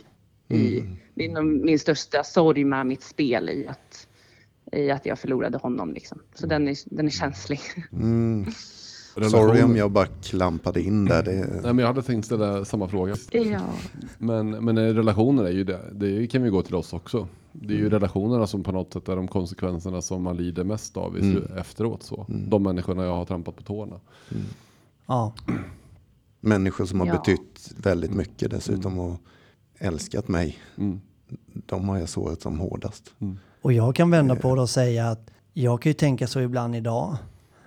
I, det är nog min största sorg med mitt spel i att, i att jag förlorade honom. Liksom. Så den är, den är känslig. Mm. Relationer- Sorry om jag bara klampade in där. Det, Nej, men jag hade tänkt ställa samma fråga. Ja. Men, men eh, relationer är ju det. Det kan vi gå till oss också. Det är ju relationerna som på något sätt är de konsekvenserna som man lider mest av slu- efteråt. Så. De människorna jag har trampat på tårna. Ja, människor som har Ja. betytt väldigt mycket dessutom och älskat mig. Mm. De har jag sårat som hårdast. och jag kan vända på det och säga att jag kan ju tänka så ibland idag.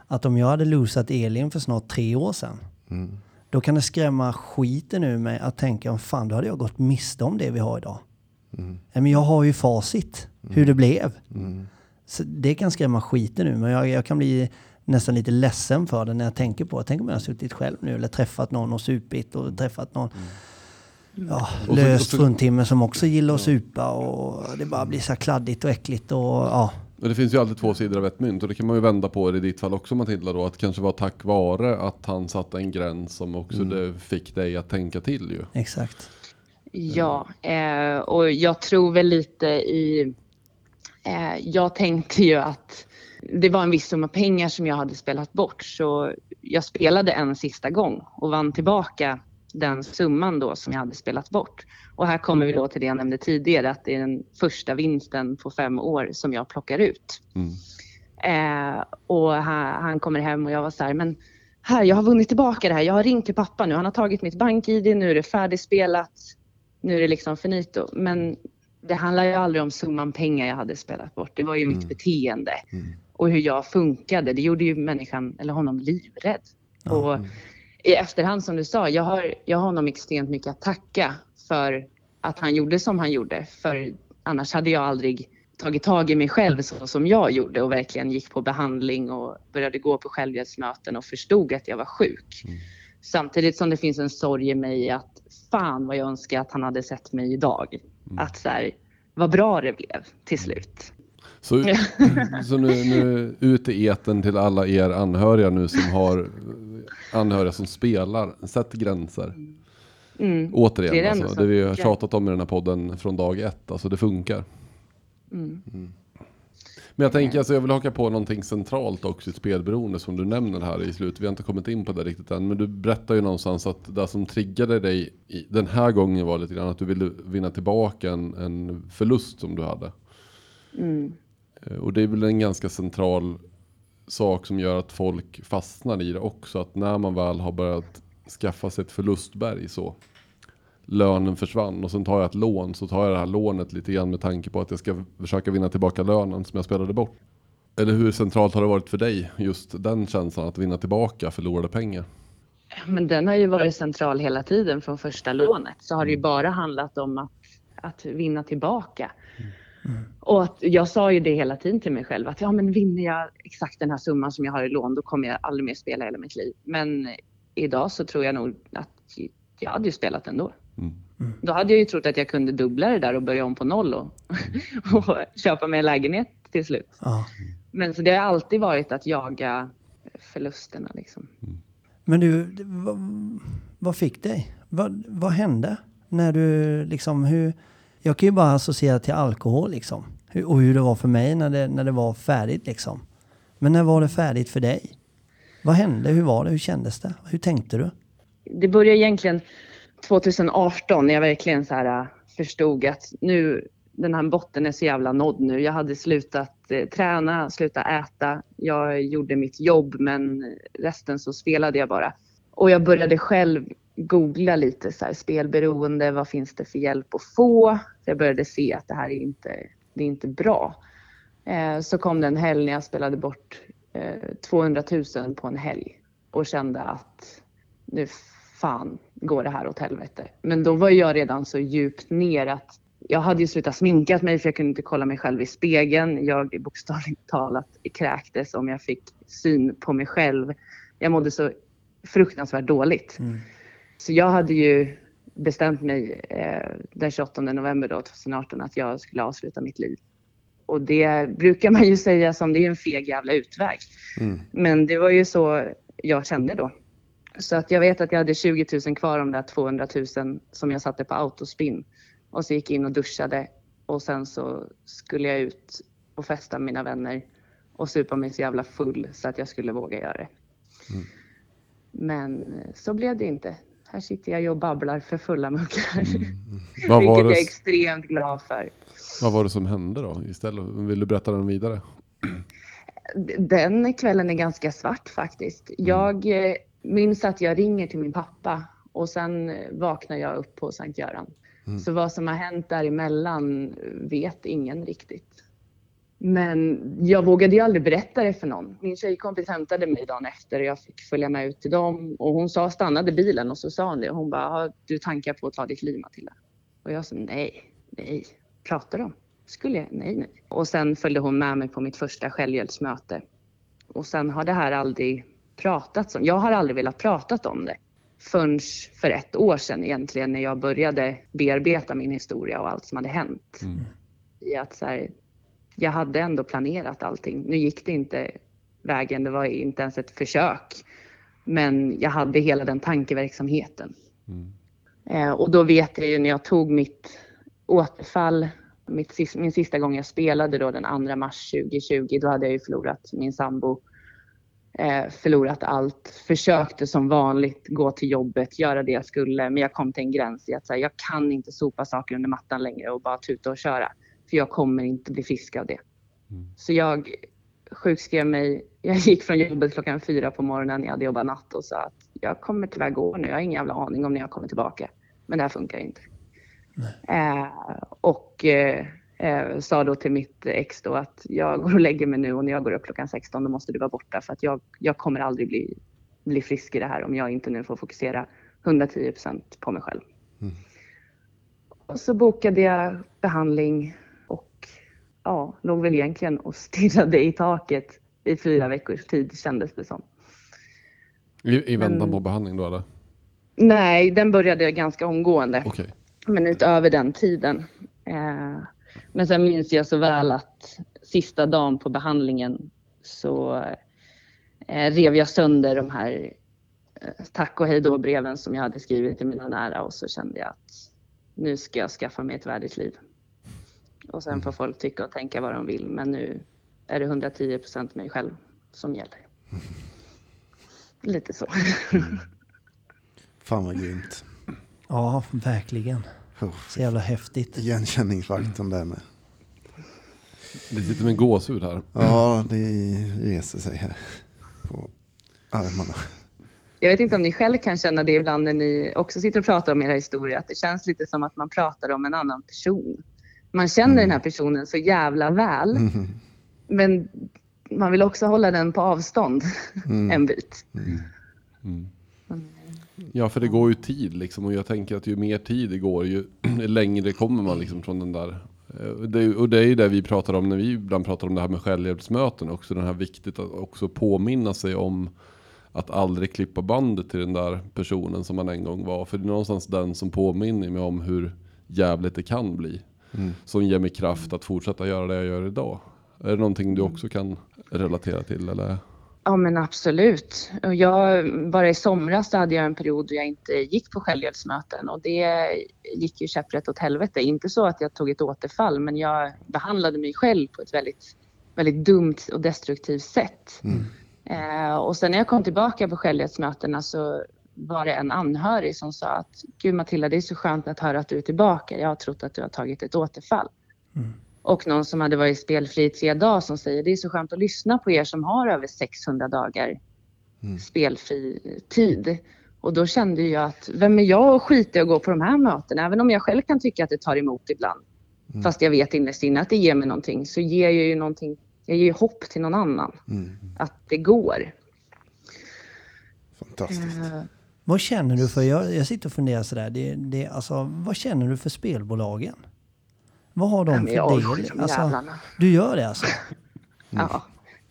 Att om jag hade losat Elin för snart tre år sedan. Då kan det skrämma skiten ur mig att tänka om fan då hade jag gått miste om det vi har idag. Ja, Men jag har ju facit hur det blev. Så det kan skrämma skiten ur mig. Jag, jag kan bli nästan lite ledsen för det när jag tänker på det. Tänk om jag har suttit själv nu eller träffat någon och supit och träffat någon ja, Och så- löst fruntimmer som också gillar att supa och det bara blir så här kladdigt och äckligt och ja. Men det finns ju alltid två sidor av ett mynt och det kan man ju vända på i ditt fall också Matilda då. Att det kanske var tack vare att han satte en gräns som också det fick dig att tänka till ju. Exakt. Ja, eh, och jag tror väl lite i... Eh, jag tänkte ju att det var en viss summa pengar som jag hade spelat bort. Så jag spelade en sista gång och vann tillbaka den summan då som jag hade spelat bort. Och här kommer vi då till det jag nämnde tidigare, att det är den första vinsten på fem år som jag plockar ut. Mm. Eh, och han, han kommer hem och jag var så här, men här, jag har vunnit tillbaka det här. Jag har ringt till pappa nu. Han har tagit mitt bank-id. Nu är det färdigspelat. Nu är det liksom finito. Men det handlar ju aldrig om summan pengar jag hade spelat bort. Det var ju mitt beteende och hur jag funkade. Det gjorde ju människan, eller honom, livrädd. Och i efterhand, som du sa, jag har, jag har honom extremt mycket att tacka för att han gjorde som han gjorde. För annars hade jag aldrig tagit tag i mig själv så som jag gjorde och verkligen gick på behandling och började gå på självhjälpsmöten och förstod att jag var sjuk. Samtidigt som det finns en sorg i mig att fan vad jag önskar att han hade sett mig idag. Att så här, vad bra det blev till slut. Så, så nu, nu ut i eten till alla er anhöriga nu som har anhöriga som spelar. Sätt gränser. Mm. Återigen, Det är det alltså, det vi har tjatat om i den här podden från dag ett. Alltså det funkar. Mm. Men jag tänker, alltså, jag vill haka på någonting centralt också i spelberoende som du nämner här i slutet. Vi har inte kommit in på det riktigt än, men du berättar ju någonstans att det som triggade dig den här gången var lite grann att du ville vinna tillbaka en, en förlust som du hade. Mm. Eh, Och det är väl en ganska central sak som gör att folk fastnar i det också. Att när man väl har börjat skaffa sig ett förlustberg så lönen försvann och sen tar jag ett lån så tar jag det här lånet lite grann med tanke på att jag ska försöka vinna tillbaka lönen som jag spelade bort. Eller hur centralt har det varit för dig just den känslan att vinna tillbaka förlorade pengar? Men den har ju varit central hela tiden från första lånet. Så har det ju bara handlat om att, att vinna tillbaka. Och att jag sa ju det hela tiden till mig själv att ja, men vinner jag exakt den här summan som jag har i lån, då kommer jag aldrig mer spela hela mitt liv. Men idag så tror jag nog att jag hade ju spelat ändå. Mm. Då hade jag ju trott att jag kunde dubbla det där och börja om på noll och, och köpa mig en lägenhet till slut. Ja. Men så det har alltid varit att jaga förlusterna liksom. Men du, vad, vad fick dig? Vad, vad hände? När du liksom, hur... Jag kan ju bara associera till alkohol liksom. Hur, och hur det var för mig när det, när det var färdigt liksom. Men när var det färdigt för dig? Vad hände? Hur var det? Hur kändes det? Hur tänkte du? det började egentligen 2018 när jag verkligen så här äh, förstod att nu, den här botten är så jävla nådd nu. Jag hade slutat eh, träna, slutat äta. Jag gjorde mitt jobb men resten så spelade jag bara. Och jag började själv googla lite så här, spelberoende, vad finns det för hjälp att få? Jag började se att det här är inte, det är inte bra. Eh, så kom det en helg när jag spelade bort 200 000 på en helg och kände att nu fan går det här åt helvete. Men då var jag redan så djupt ner att jag hade ju slutat sminkat mig för jag kunde inte kolla mig själv i spegeln. Jag bokstavligt talat kräktes om jag fick syn på mig själv. Jag mådde så fruktansvärt dåligt. Så jag hade ju bestämt mig eh, den 28 november då, 2018 att jag skulle avsluta mitt liv. Och det brukar man ju säga som det är en feg jävla utväg. Mm. Men det var ju så jag kände då. Så att jag vet att jag hade 20 000 kvar om de där 200 000 som jag satte på autospin. Och så gick jag in och duschade och sen så skulle jag ut och festa med mina vänner och supa mig så jävla full så att jag skulle våga göra det. Men eh, så blev det inte. Här sitter jag och babblar för fulla muggar. Vad, Vilket var jag är det, extremt glad för. vad var det som hände då istället? Vill du berätta den vidare? Den kvällen är ganska svart faktiskt. Jag eh, minns att jag ringer till min pappa och sen vaknar jag upp på Sankt Göran. Så vad som har hänt däremellan vet ingen riktigt. Men jag vågade ju aldrig berätta det för någon. Min tjejkompis hämtade mig dagen efter och jag fick följa med ut till dem. Och hon sa, stannade bilen och så sa hon det. Hon bara, har du tankar på att ta ditt liv Matilda? Och jag sa, nej, nej, pratar de? Skulle jag? Nej, nej. Och sen följde hon med mig på mitt första självhjälpsmöte. Och sen har det här aldrig pratats om. Jag har aldrig velat prata om det förrän för ett år sedan egentligen när jag började bearbeta min historia och allt som hade hänt. I att så här, jag hade ändå planerat allting. Nu gick det inte vägen, det var inte ens ett försök. Men jag hade hela den tankeverksamheten. Eh, och då vet jag ju när jag tog mitt återfall, mitt, min sista gång jag spelade då den 2 mars 2020, då hade jag ju förlorat min sambo. Eh, förlorat allt, försökte som vanligt gå till jobbet, göra det jag skulle, men jag kom till en gräns i att säga jag kan inte sopa saker under mattan längre och bara tuta och köra. För jag kommer inte bli frisk av det. Så jag sjukskrev mig. Jag gick från jobbet klockan fyra på morgonen. Jag hade jobbat natt och sa att jag kommer tyvärr gå nu. Jag har ingen jävla aning om när jag kommer tillbaka. Men det här funkar inte. Eh, och eh, eh, sa då till mitt ex då att jag går och lägger mig nu och när jag går upp klockan 16 då måste du vara borta för att jag, jag kommer aldrig bli, bli frisk i det här om jag inte nu får fokusera 110 procent på mig själv. Och så bokade jag behandling ja, låg väl egentligen och stirrade i taket i fyra veckors tid kändes det som. I, i väntan på behandling då eller? Nej, den började ganska omgående. Okej. Men utöver den tiden. Eh, men sen minns jag så väl att sista dagen på behandlingen så eh, rev jag sönder de här eh, tack och hej då breven som jag hade skrivit till mina nära och så kände jag att nu ska jag skaffa mig ett värdigt liv. Och sen får folk tycka och tänka vad de vill men nu, är det 110 procent mig själv som gäller. Lite så. Fan vad grymt. Ja, verkligen. Oh, Så jävla häftigt. igenkänningsfaktorn där med. Det sitter med en gåshud här. Ja, det reser sig här på armarna. Jag vet inte om ni själv kan känna det ibland när ni också sitter och pratar om era historier, att det känns lite som att man pratar om en annan person. Man känner den här personen så jävla väl, Mhm. men man vill också hålla den på avstånd en bit. Ja, för det går ju tid liksom och jag tänker att ju mer tid det går ju längre kommer man liksom från den där. eh, Det, och det är ju det vi pratar om när vi ibland pratar om det här med självhjälpsmöten också. Den här viktigt att också påminna sig om att aldrig klippa bandet till den där personen som man en gång var. För det är någonstans den som påminner mig om hur jävligt det kan bli. Som ger mig kraft att fortsätta göra det jag gör idag. Är det någonting du också kan relatera till eller? Ja men absolut. Och jag, bara i somras så hade jag en period då jag inte gick på självhjälpsmöten och det gick ju käpprätt åt helvete. Inte så att jag tog ett återfall men jag behandlade mig själv på ett väldigt, väldigt dumt och destruktivt sätt. Eh, och sen när jag kom tillbaka på självhjälpsmötena så var det en anhörig som sa att Gud Matilda det är så skönt att höra att du är tillbaka. Jag har trott att du har tagit ett återfall. Och någon som hade varit spelfri i tre dagar som säger det är så skönt att lyssna på er som har över 600 dagar spelfri tid. Och då kände jag att vem är jag att skita i att gå på de här mötena? Även om jag själv kan tycka att det tar emot ibland. Fast jag vet innerst inne att det ger mig någonting så ger jag ju någonting. Jag ger hopp till någon annan. Att det går. Fantastiskt. Eh, Vad känner du för, jag, jag sitter och funderar sådär, det, det, alltså, vad känner du för spelbolagen? Vad har de jag för orkar del? de Alltså, du gör det alltså? Ja.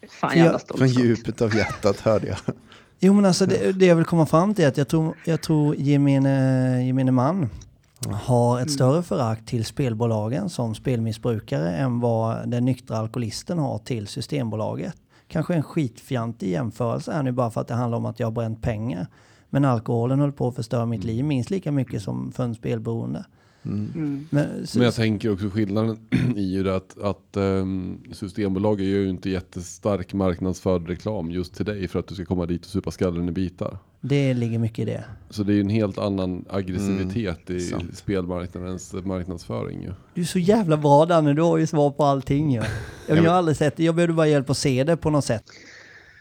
Fan För jag- jävla stolt. Från djupet av hjärtat hörde jag. Jo men alltså det, det jag vill komma fram till är att jag tror, jag tror gemene, gemene man har ett större förakt till spelbolagen som spelmissbrukare än vad den nyktra alkoholisten har till Systembolaget. Kanske en skitfjantig jämförelse här nu bara för att det handlar om att jag har bränt pengar. Men alkoholen höll på att förstöra mitt liv minst lika mycket som för en spelberoende. Men, så, Men jag tänker också skillnaden i ju det att, att um, Systembolaget gör ju inte jättestark marknadsförd reklam just till dig för att du ska komma dit och supa skallen i bitar. det ligger mycket i det. Så det är ju en helt annan aggressivitet i sant. spelmarknadens marknadsföring ju. Du är så jävla bra Danne, du har ju svar på allting ju. Jag, jag har aldrig sett det, jag behövde bara hjälp att se det på något sätt.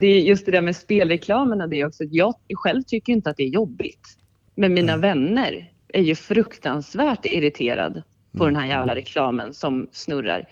Det är just det där med spelreklamen och det också. Jag själv tycker inte att det är jobbigt. Men mina vänner är ju fruktansvärt irriterad på den här jävla reklamen som snurrar.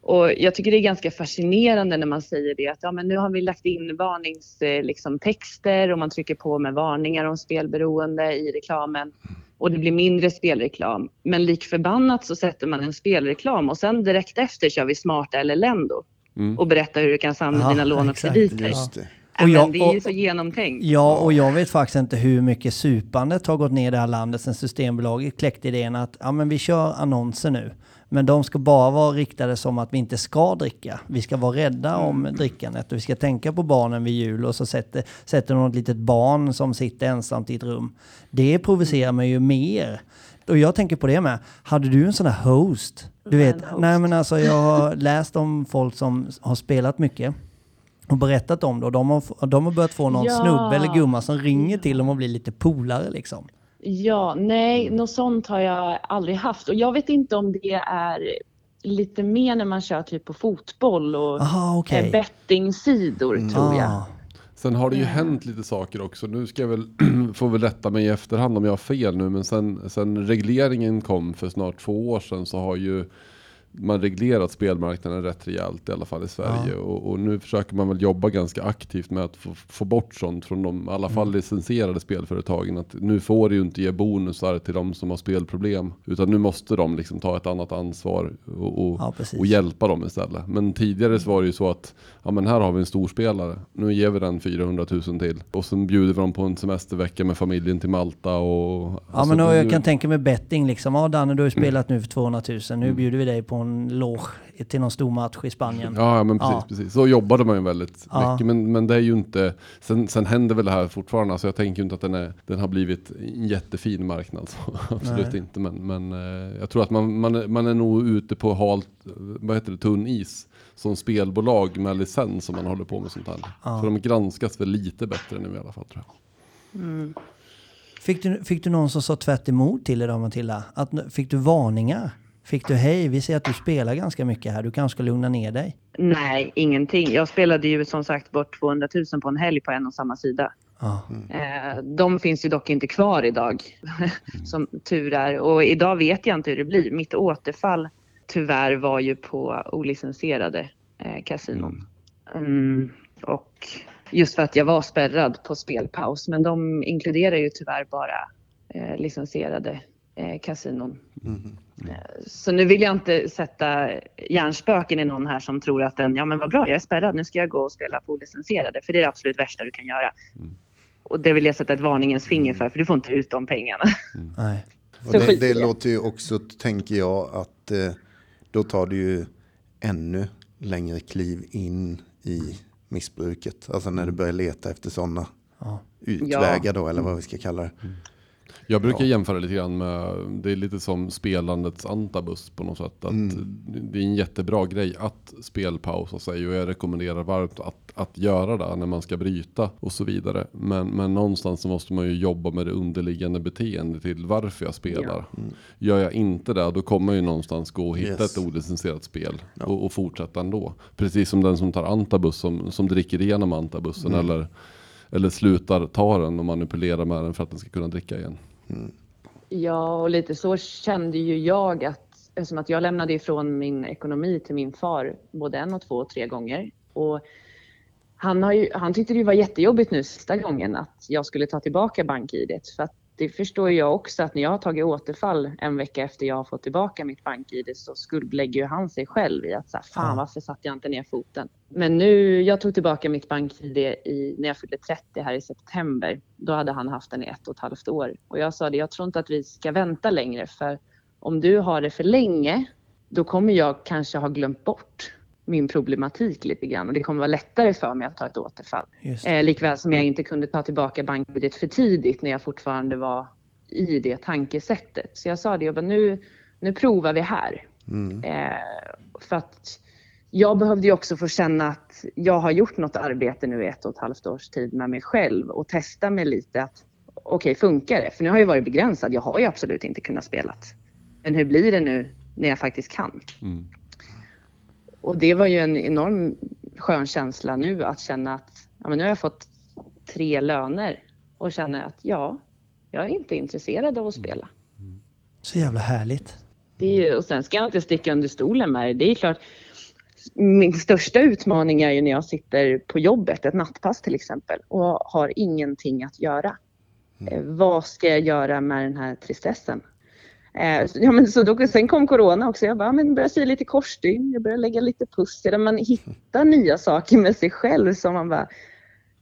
Och jag tycker det är ganska fascinerande när man säger det att ja, men nu har vi lagt in varningstexter liksom, texter och man trycker på med varningar om spelberoende i reklamen och det blir mindre spelreklam. Men lik förbannat så sätter man en spelreklam och sen direkt efter kör vi smarta eller Lendo Mm. och berättar hur du kan samla Ja, dina lån och exakt. krediter. Just det. Och jag- men det är ju och- så genomtänkt. Ja, och jag vet faktiskt inte hur mycket supandet har gått ner i det här landet sen Systembolaget kläckte idén att ja, men vi kör annonser nu. Men de ska bara vara riktade som att vi inte ska dricka. Vi ska vara rädda om drickandet och vi ska tänka på barnen vid jul och så sätter, sätter något litet barn som sitter ensamt i ett rum. Det provocerar mig ju mer. Och jag tänker på det med. Hade du en sån här host? Du vet, nej men alltså jag har läst om folk som har spelat mycket och berättat om det och de har, de har börjat få någon Ja. snubbe eller gumma som ringer till dem och blir lite polare liksom. Ja, nej, något sånt har jag aldrig haft. Och jag vet inte om det är lite mer när man kör typ på fotboll och Aha, okay. bettingsidor tror jag. Sen har det ju hänt lite saker också. Nu ska jag väl, få väl rätta mig i efterhand om jag har fel nu. Men sen, sen regleringen kom för snart två år sedan så har ju man reglerat spelmarknaden rätt rejält i alla fall i Sverige. Och, och nu försöker man väl jobba ganska aktivt med att få, få bort sånt från de i alla fall Mm. licensierade spelföretagen. Att nu får det ju inte ge bonusar till de som har spelproblem. Utan nu måste de liksom ta ett annat ansvar och, och, Ja, och hjälpa dem istället. Men tidigare så var det ju så att ja, men här har vi en storspelare. Nu ger vi den 400 000 till. Och sen bjuder vi dem på en semestervecka med familjen till Malta. Och, Ja alltså, men då, nu- jag kan tänka mig betting liksom. Ja Danne du har ju spelat nu för 200 000. Mm. Nu bjuder vi dig på en loge till någon stor match i Spanien. Ja, men precis, Ja. precis. Så jobbade man ju väldigt Ja. mycket. Men, men det är ju inte, sen, sen händer väl det här fortfarande. Så jag tänker ju inte att den, är, den har blivit en jättefin marknad. Så, absolut Nej. inte. Men, men eh, jag tror att man, man, är, man är nog ute på halt, vad heter det, tunn is. som spelbolag med licens som man håller på med sånt här. Ja. Så de granskas väl lite bättre nu i alla fall tror jag. Fick du, fick du någon som sa tvärt emot till dig då Matilda? Att, fick du varningar? Fick du hej, vi ser att du spelar ganska mycket här, du kanske ska lugna ner dig? Nej, ingenting. Jag spelade ju som sagt bort 200 000 på en helg på en och samma sida. Eh, de finns ju dock inte kvar idag, som tur är. Och idag vet jag inte hur det blir. Mitt återfall tyvärr var ju på olicensierade eh, kasinon. Mm, och just för att jag var spärrad på spelpaus. Men de inkluderar ju tyvärr bara eh, licensierade eh, kasinon. Eh, Så nu vill jag inte sätta hjärnspöken i någon här som tror att den, ja men vad bra, jag är spärrad, nu ska jag gå och spela på olicensierade. För det är det absolut värsta du kan göra. Och det vill jag sätta ett varningens finger för, för du får inte ut de pengarna. Nej. Och det, det låter ju också, tänker jag, att eh, då tar det ju ännu längre kliv in i missbruket. Alltså när du börjar leta efter sådana Ja. utvägar då, eller vad vi ska kalla det. Jag brukar jämföra lite grann med, det är lite som spelandets antabus på något sätt. Att Det är en jättebra grej att spelpausa sig och jag rekommenderar varmt att, att göra det när man ska bryta och så vidare. Men, men någonstans så måste man ju jobba med det underliggande beteendet till varför jag spelar. Gör jag inte det, då kommer jag ju någonstans gå och hitta Yes. ett olicensierat spel och, och fortsätta ändå. Precis som den som tar antabus, som, som dricker igenom antabussen eller, eller slutar ta den och manipulerar med den för att den ska kunna dricka igen. Ja, och lite så kände ju jag att eftersom att jag lämnade ifrån min ekonomi till min far både en och två och tre gånger. Och han, har ju, han tyckte det var jättejobbigt nu sista gången att jag skulle ta tillbaka BankID För att det förstår jag också att när jag har tagit återfall en vecka efter jag har fått tillbaka mitt bank-id så skuldbelägger ju han sig själv i att så här, fan varför satte jag inte ner foten? Men nu, jag tog tillbaka mitt bank-id i, när jag fyllde 30 här i september. Då hade han haft den i ett och ett halvt år. Och jag sa det, jag tror inte att vi ska vänta längre för om du har det för länge, då kommer jag kanske ha glömt bort min problematik lite grann och det kommer vara lättare för mig att ta ett återfall. Eh, likväl som jag inte kunde ta tillbaka bankbudet för tidigt när jag fortfarande var i det tankesättet. Så jag sa det, jag bara, nu, nu provar vi här. Eh, för att jag behövde ju också få känna att jag har gjort något arbete nu i ett och ett halvt års tid med mig själv och testa mig lite att okej, funkar det? För nu har jag varit begränsad. Jag har ju absolut inte kunnat spela. Men hur blir det nu när jag faktiskt kan? Mm. Och det var ju en enorm skön känsla nu att känna att ja, men nu har jag fått tre löner och känna att ja, jag är inte intresserad av att spela. Så jävla härligt. Är och sen ska jag inte sticka under stolen med det. Det är klart, min största utmaning är ju när jag sitter på jobbet, ett nattpass till exempel, och har ingenting att göra. Eh, vad ska jag göra med den här tristessen? Eh, så- ja, men så då, sen kom corona också. Jag bara, men började sy lite korsstygn, jag började lägga lite pussel. Man hittar nya saker med sig själv som man bara,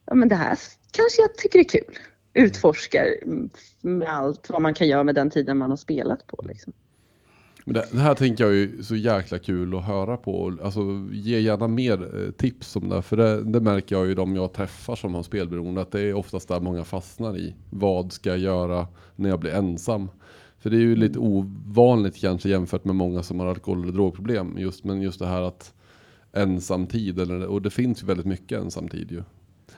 ja men det här kanske jag tycker är kul. Utforskar med allt vad man kan göra med den tiden man har spelat på. Liksom. Men det, det här tänker jag är så jäkla kul att höra på. Alltså, ge gärna mer eh, tips om det. För det, det märker jag ju de jag träffar som har spelberoende. Att det är oftast där många fastnar i. Vad ska jag göra när jag blir ensam? För det är ju lite ovanligt kanske jämfört med många som har alkohol eller drogproblem. Just, men just det här att ensamtid. Eller, och det finns ju väldigt mycket ensamtid ju.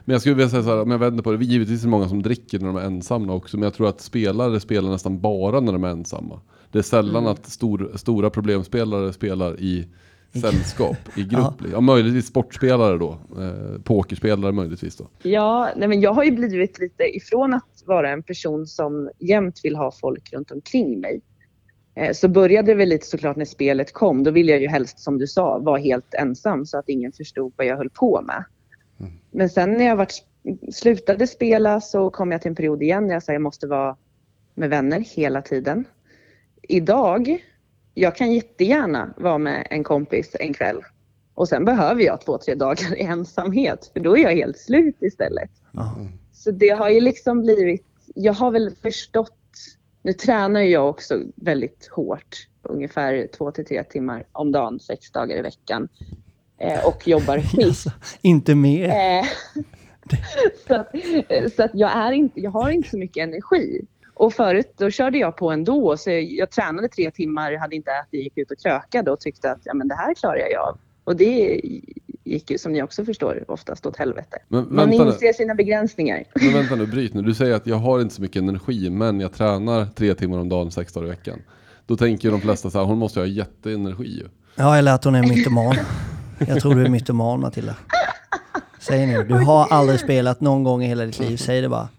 Men jag skulle vilja säga så här, om jag vänder på det. Givetvis är det många som dricker när de är ensamma också. Men jag tror att spelare spelar nästan bara när de är ensamma. Det är sällan att stor, stora problemspelare spelar i sällskap, i grupp. Ja. möjligtvis sportspelare då. Eh, pokerspelare möjligtvis då. Ja, nej men jag har ju blivit lite ifrån att vara en person som jämt vill ha folk runt omkring mig. Eh, Så började det väl lite såklart när spelet kom. Då ville jag ju helst som du sa vara helt ensam så att ingen förstod vad jag höll på med. Men sen när jag varit, slutade spela så kom jag till en period igen när jag sa jag måste vara med vänner hela tiden. Idag, jag kan jättegärna vara med en kompis en kväll. Och sen behöver jag två, tre dagar i ensamhet. För då är jag helt slut istället. Ja. Så det har ju liksom blivit, jag har väl förstått, nu tränar jag också väldigt hårt, ungefär två till tre timmar om dagen, sex dagar i veckan. Eh, och jobbar skift. Alltså, inte mer. Eh, så så att jag, är inte, jag har inte så mycket energi. Och förut då körde jag på ändå. Så jag tränade tre timmar, hade inte ätit, gick ut och krökade och tyckte att ja, men det här klarar jag av. Och det gick ju som ni också förstår oftast åt helvete. Men Man vänta nu. inser sina begränsningar. Men vänta nu, bryt nu. Du säger att jag har inte så mycket energi, men jag tränar tre timmar om dagen, sex dagar i veckan. Då tänker ju de flesta så här, hon måste ha jätteenergi ju. Ja, eller att hon är mytoman. Jag tror du är mytoman Matilda. Säg nu, du har aldrig spelat någon gång i hela ditt liv, säg det bara.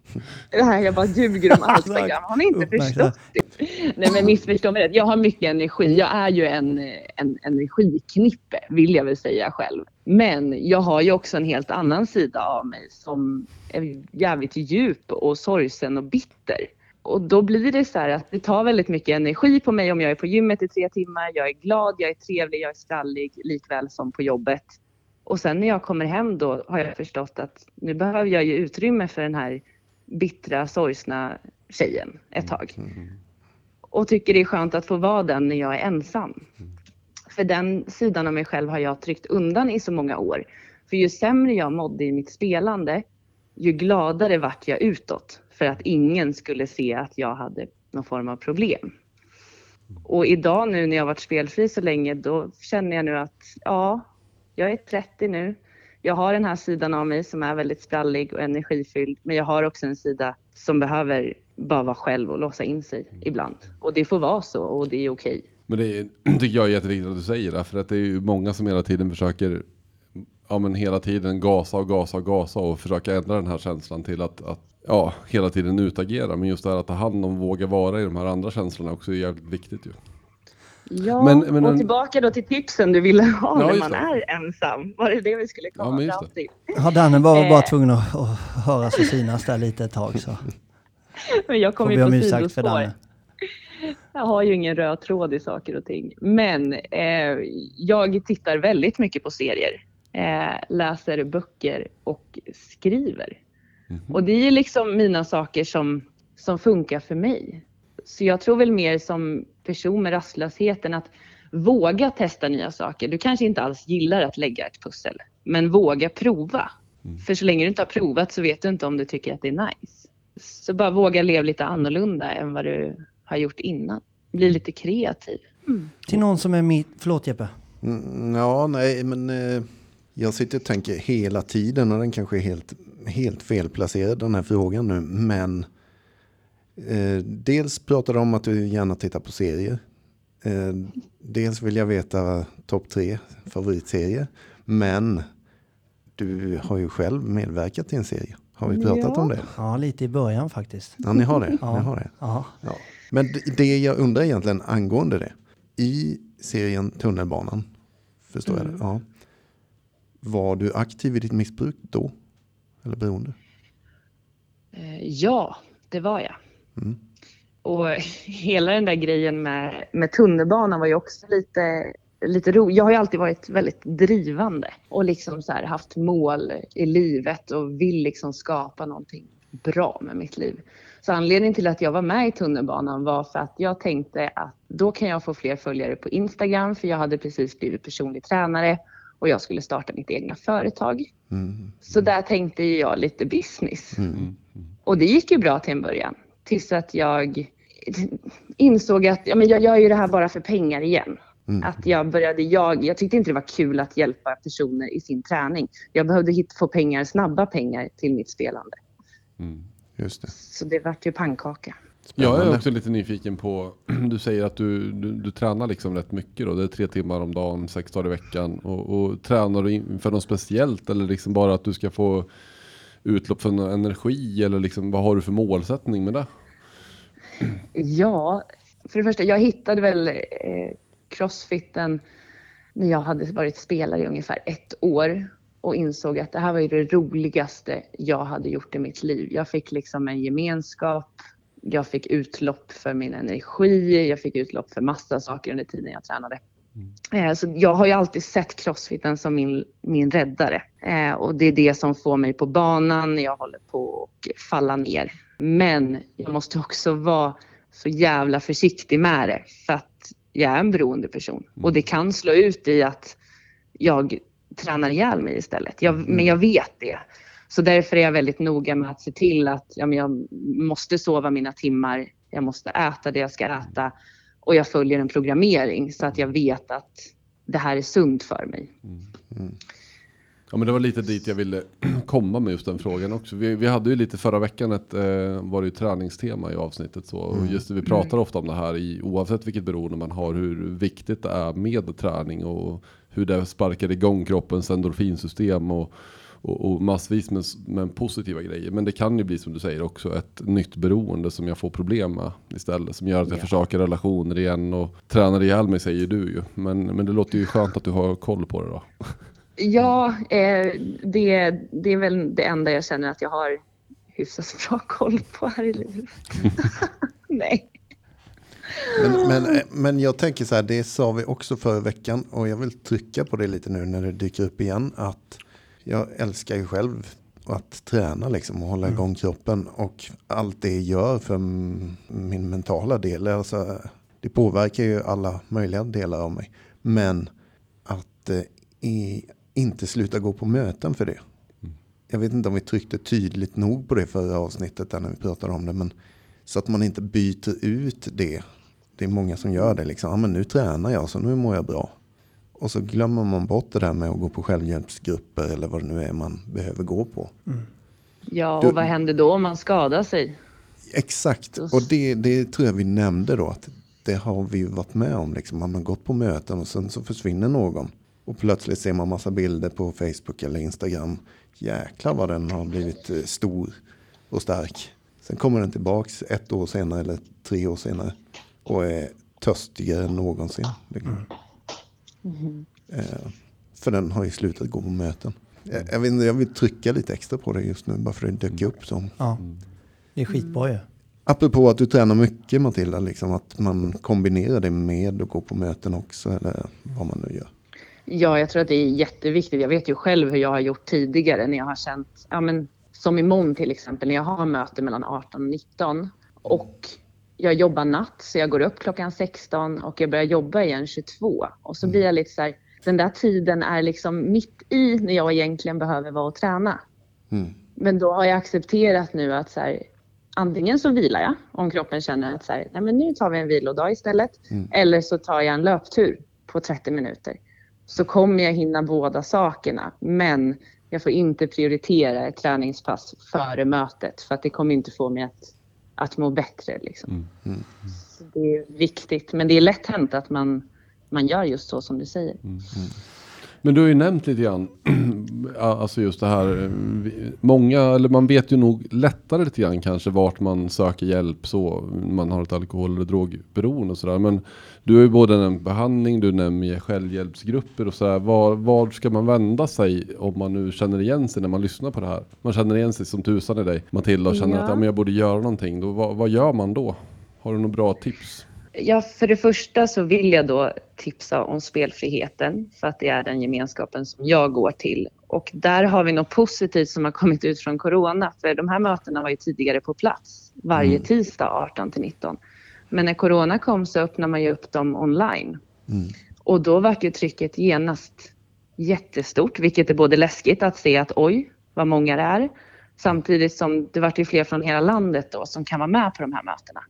Det här jag bara ljuger om allt. Exakt. Har ni inte förstått det? Nej men missförstå mig rätt. Jag har mycket energi. Jag är ju en, en energiknippe vill jag väl säga själv. Men jag har ju också en helt annan sida av mig som är jävligt djup och sorgsen och bitter. Och då blir det så här att det tar väldigt mycket energi på mig om jag är på gymmet i tre timmar. Jag är glad, jag är trevlig, jag är skallig likväl som på jobbet. Och sen när jag kommer hem då har jag förstått att nu behöver jag ju utrymme för den här bittra, sorgsna tjejen ett tag. Och tycker det är skönt att få vara den när jag är ensam. För den sidan av mig själv har jag tryckt undan i så många år. För ju sämre jag mådde i mitt spelande, ju gladare vart jag utåt. För att ingen skulle se att jag hade någon form av problem. Och idag nu när jag varit spelfri så länge, då känner jag nu att ja, jag är 30 nu. Jag har den här sidan av mig som är väldigt sprallig och energifylld. Men jag har också en sida som behöver bara vara själv och låsa in sig ibland. Och det får vara så och det är okej. Men det är, tycker jag är jätteviktigt att du säger det, för att det är ju många som hela tiden försöker ja, men hela tiden gasa och gasa och gasa och försöka ändra den här känslan till att, att ja, hela tiden utagera. Men just det här att ta hand om och våga vara i de här andra känslorna också är jävligt viktigt ju. Ja, Men- men och tillbaka då till tipsen du ville ha Ja, när man det. är ensam. Var det det vi skulle Ja, komma just fram det. till? Ja, Danne var bara Eh. tvungen att, att höra sig synas där lite ett tag så Men jag får kommer ju på sidospår. Danne. Jag har ju ingen röd tråd i saker och ting. Men eh, jag tittar väldigt mycket på serier. Eh, läser böcker och skriver. Och det är liksom mina saker som, som funkar för mig. Så jag tror väl mer som person med rastlösheten att våga testa nya saker. Du kanske inte alls gillar att lägga ett pussel, men våga prova. För så länge du inte har provat så vet du inte om du tycker att det är nice. Så bara våga leva lite annorlunda än vad du har gjort innan. Bli lite kreativ. Till någon som är mitt... Förlåt Jeppe. Mm, ja, nej, men eh, jag sitter och tänker hela tiden och den kanske är helt, helt felplacerad den här frågan nu. Men eh, dels pratar du om att du gärna tittar på serier. Eh, dels vill jag veta topp tre favoritserier. Men du har ju själv medverkat i en serie. Har vi pratat Ja. om det? Ja, lite i början faktiskt. Ja, ni har det. Ja. Ni har det. Ja. Ja. Men det- jag undrar egentligen angående det. I serien Tunnelbanan, förstår jag det? Ja. Var du aktiv i ditt missbruk då? Eller beroende? Eh, Ja, det var jag. Mm. Och hela den där grejen med, med tunnelbanan var ju också lite, lite rolig. Jag har ju alltid varit väldigt drivande och liksom så haft mål i livet och vill liksom skapa någonting bra med mitt liv. Så anledningen till att jag var med i tunnelbanan var för att jag tänkte att då kan jag få fler följare på Instagram för jag hade precis blivit personlig tränare och jag skulle starta mitt egna företag. Mm. Så där tänkte jag lite business. Mm. Och det gick ju bra till en början. Tills att jag insåg att ja, men jag gör ju det här bara för pengar igen. Mm. Att jag började jag, jag tyckte inte det var kul att hjälpa personer i sin träning. Jag behövde hit, få pengar, snabba pengar till mitt spelande. Mm. Just det. Så det vart ju pannkaka. Jag är Spännande. också lite nyfiken på, du säger att du, du, du tränar liksom rätt mycket då. Det är tre timmar om dagen, sex dagar i veckan. Och, och tränar du för något speciellt eller liksom bara att du ska få utlopp för någon energi? Eller liksom, vad har du för målsättning med det? Ja, för det första, jag hittade väl eh, crossfiten när jag hade varit spelare i ungefär ett år och insåg att det här var ju det roligaste jag hade gjort i mitt liv. Jag fick liksom en gemenskap, jag fick utlopp för min energi, jag fick utlopp för massa saker under tiden jag tränade. Eh, Så jag har ju alltid sett crossfiten som min, min räddare. Eh, och det är det som får mig på banan när jag håller på att falla ner. Men jag måste också vara så jävla försiktig med det. För att jag är en beroende person. Och det kan slå ut i att jag tränar ihjäl mig istället. Jag, Men jag vet det. Så därför är jag väldigt noga med att se till att ja, jag måste sova mina timmar. Jag måste äta det jag ska äta. Och jag följer en programmering så att jag vet att det här är sunt för mig. Ja men det var lite dit jag ville komma med just den frågan också. Vi, vi hade ju lite förra veckan ett, eh, var det ju träningstema i avsnittet så. Och just det, vi pratar ofta om det här i, oavsett vilket beroende man har, hur viktigt det är med träning och hur det sparkar igång kroppens endorfinsystem och, och, och massvis med, med positiva grejer. Men det kan ju bli som du säger också ett nytt beroende som jag får problem med istället. Som gör att jag försöker relationer igen och tränar ihjäl mig säger du ju. Men, men det låter ju skönt att du har koll på det då. Ja, eh, det, det är väl det enda jag känner att jag har hyfsat bra koll på här i livet. Nej. Men, men, men jag tänker så här, det sa vi också förra veckan och jag vill trycka på det lite nu när det dyker upp igen. Att jag älskar ju själv att träna liksom och hålla igång kroppen. Och allt det gör för min mentala del. Alltså, det påverkar ju alla möjliga delar av mig. Men att eh, inte sluta gå på möten för det. Jag vet inte om vi tryckte tydligt nog på det förra avsnittet där när vi pratade om det. Men så att man inte byter ut det. Det är många som gör det. Liksom. Ja, men nu tränar jag så nu mår jag bra. Och så glömmer man bort det där med att gå på självhjälpsgrupper eller vad det nu är man behöver gå på. Ja, Du- och vad händer då om man skadar sig? Exakt, och det, det tror jag vi nämnde då. att Det har vi varit med om. Liksom. Man har gått på möten och sen så försvinner någon. Och plötsligt ser man massa bilder på Facebook eller Instagram. Jäklar vad den har blivit eh, stor och stark. Sen kommer den tillbaks ett år senare eller tre år senare. Och är törstigare än någonsin. Liksom. Eh, för den har ju slutat gå på möten. Jag, jag, inte, jag vill trycka lite extra på det just nu. Bara för att det dök upp som Ja, det är skitbra ju. Apropå att du tränar mycket Matilda, liksom att man kombinerar det med att gå på möten också eller vad man nu gör. Ja, jag tror att det är jätteviktigt. Jag vet ju själv hur jag har gjort tidigare när jag har känt, ja men som imorgon till exempel, när jag har möte mellan 18 och 19 och jag jobbar natt så jag går upp klockan 16 och jag börjar jobba igen 22 och så blir jag lite så här, den där tiden är liksom mitt i när jag egentligen behöver vara och träna. Mm. Men då har jag accepterat nu att så här, antingen så vilar jag om kroppen känner att så här, nej men nu tar vi en vilodag istället. Eller så tar jag en löptur på 30 minuter. Så kommer jag hinna båda sakerna. Men jag får inte prioritera ett träningspass före mötet. För att det kommer inte få mig att, att må bättre. Liksom. Så det är viktigt. Men det är lätt hänt att man, man gör just så som du säger. Men du har ju nämnt lite grann, alltså just det här, eh, många, eller man vet ju nog lättare lite grann kanske vart man söker hjälp så, man har ett alkohol eller drogberoende och sådär. Men du har ju både nämnt behandling, du nämner självhjälpsgrupper och sådär. Var, var ska man vända sig om man nu känner igen sig när man lyssnar på det här? Man känner igen sig som tusan i dig, Matilda, och känner Ja. att ja, men jag borde göra någonting. Då, vad, vad gör man då? Har du några bra tips? Ja, för det första så vill jag då tipsa om spelfriheten för att det är den gemenskapen som jag går till. Och där har vi något positivt som har kommit ut från corona. För de här mötena var ju tidigare på plats varje tisdag 18 till 19. Men när corona kom så öppnade man ju upp dem online. Och då var ju trycket genast jättestort, vilket är både läskigt att se att oj, vad många det är. Samtidigt som det vart ju fler från hela landet då som kan vara med på de här mötena.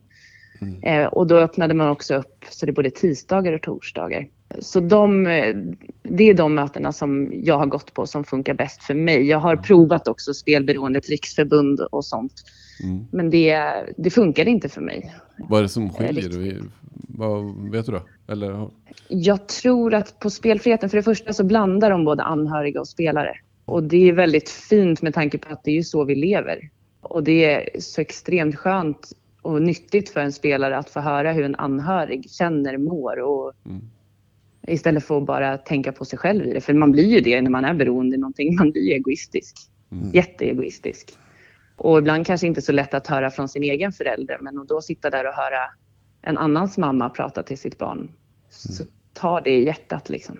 Eh, och då öppnade man också upp så det är både tisdagar och torsdagar. Så de, eh, det är de mötena som jag har gått på som funkar bäst för mig. Jag har provat också Spelberoendet riksförbund och sånt. Men det, det funkar inte för mig. Vad är det som skiljer? riktigt. Vi- Vad, vet du det? Eller, Jag tror att på spelfriheten, för det första så blandar de både anhöriga och spelare. Och det är väldigt fint med tanke på att det är ju så vi lever. Och det är så extremt skönt och nyttigt för en spelare att få höra hur en anhörig känner, mår och istället för att bara tänka på sig själv i det. För man blir ju det när man är beroende i någonting. Man blir egoistisk. Jätteegoistisk. Och ibland kanske inte så lätt att höra från sin egen förälder. Men att då sitta där och höra en annans mamma prata till sitt barn. Så ta det i hjärtat liksom.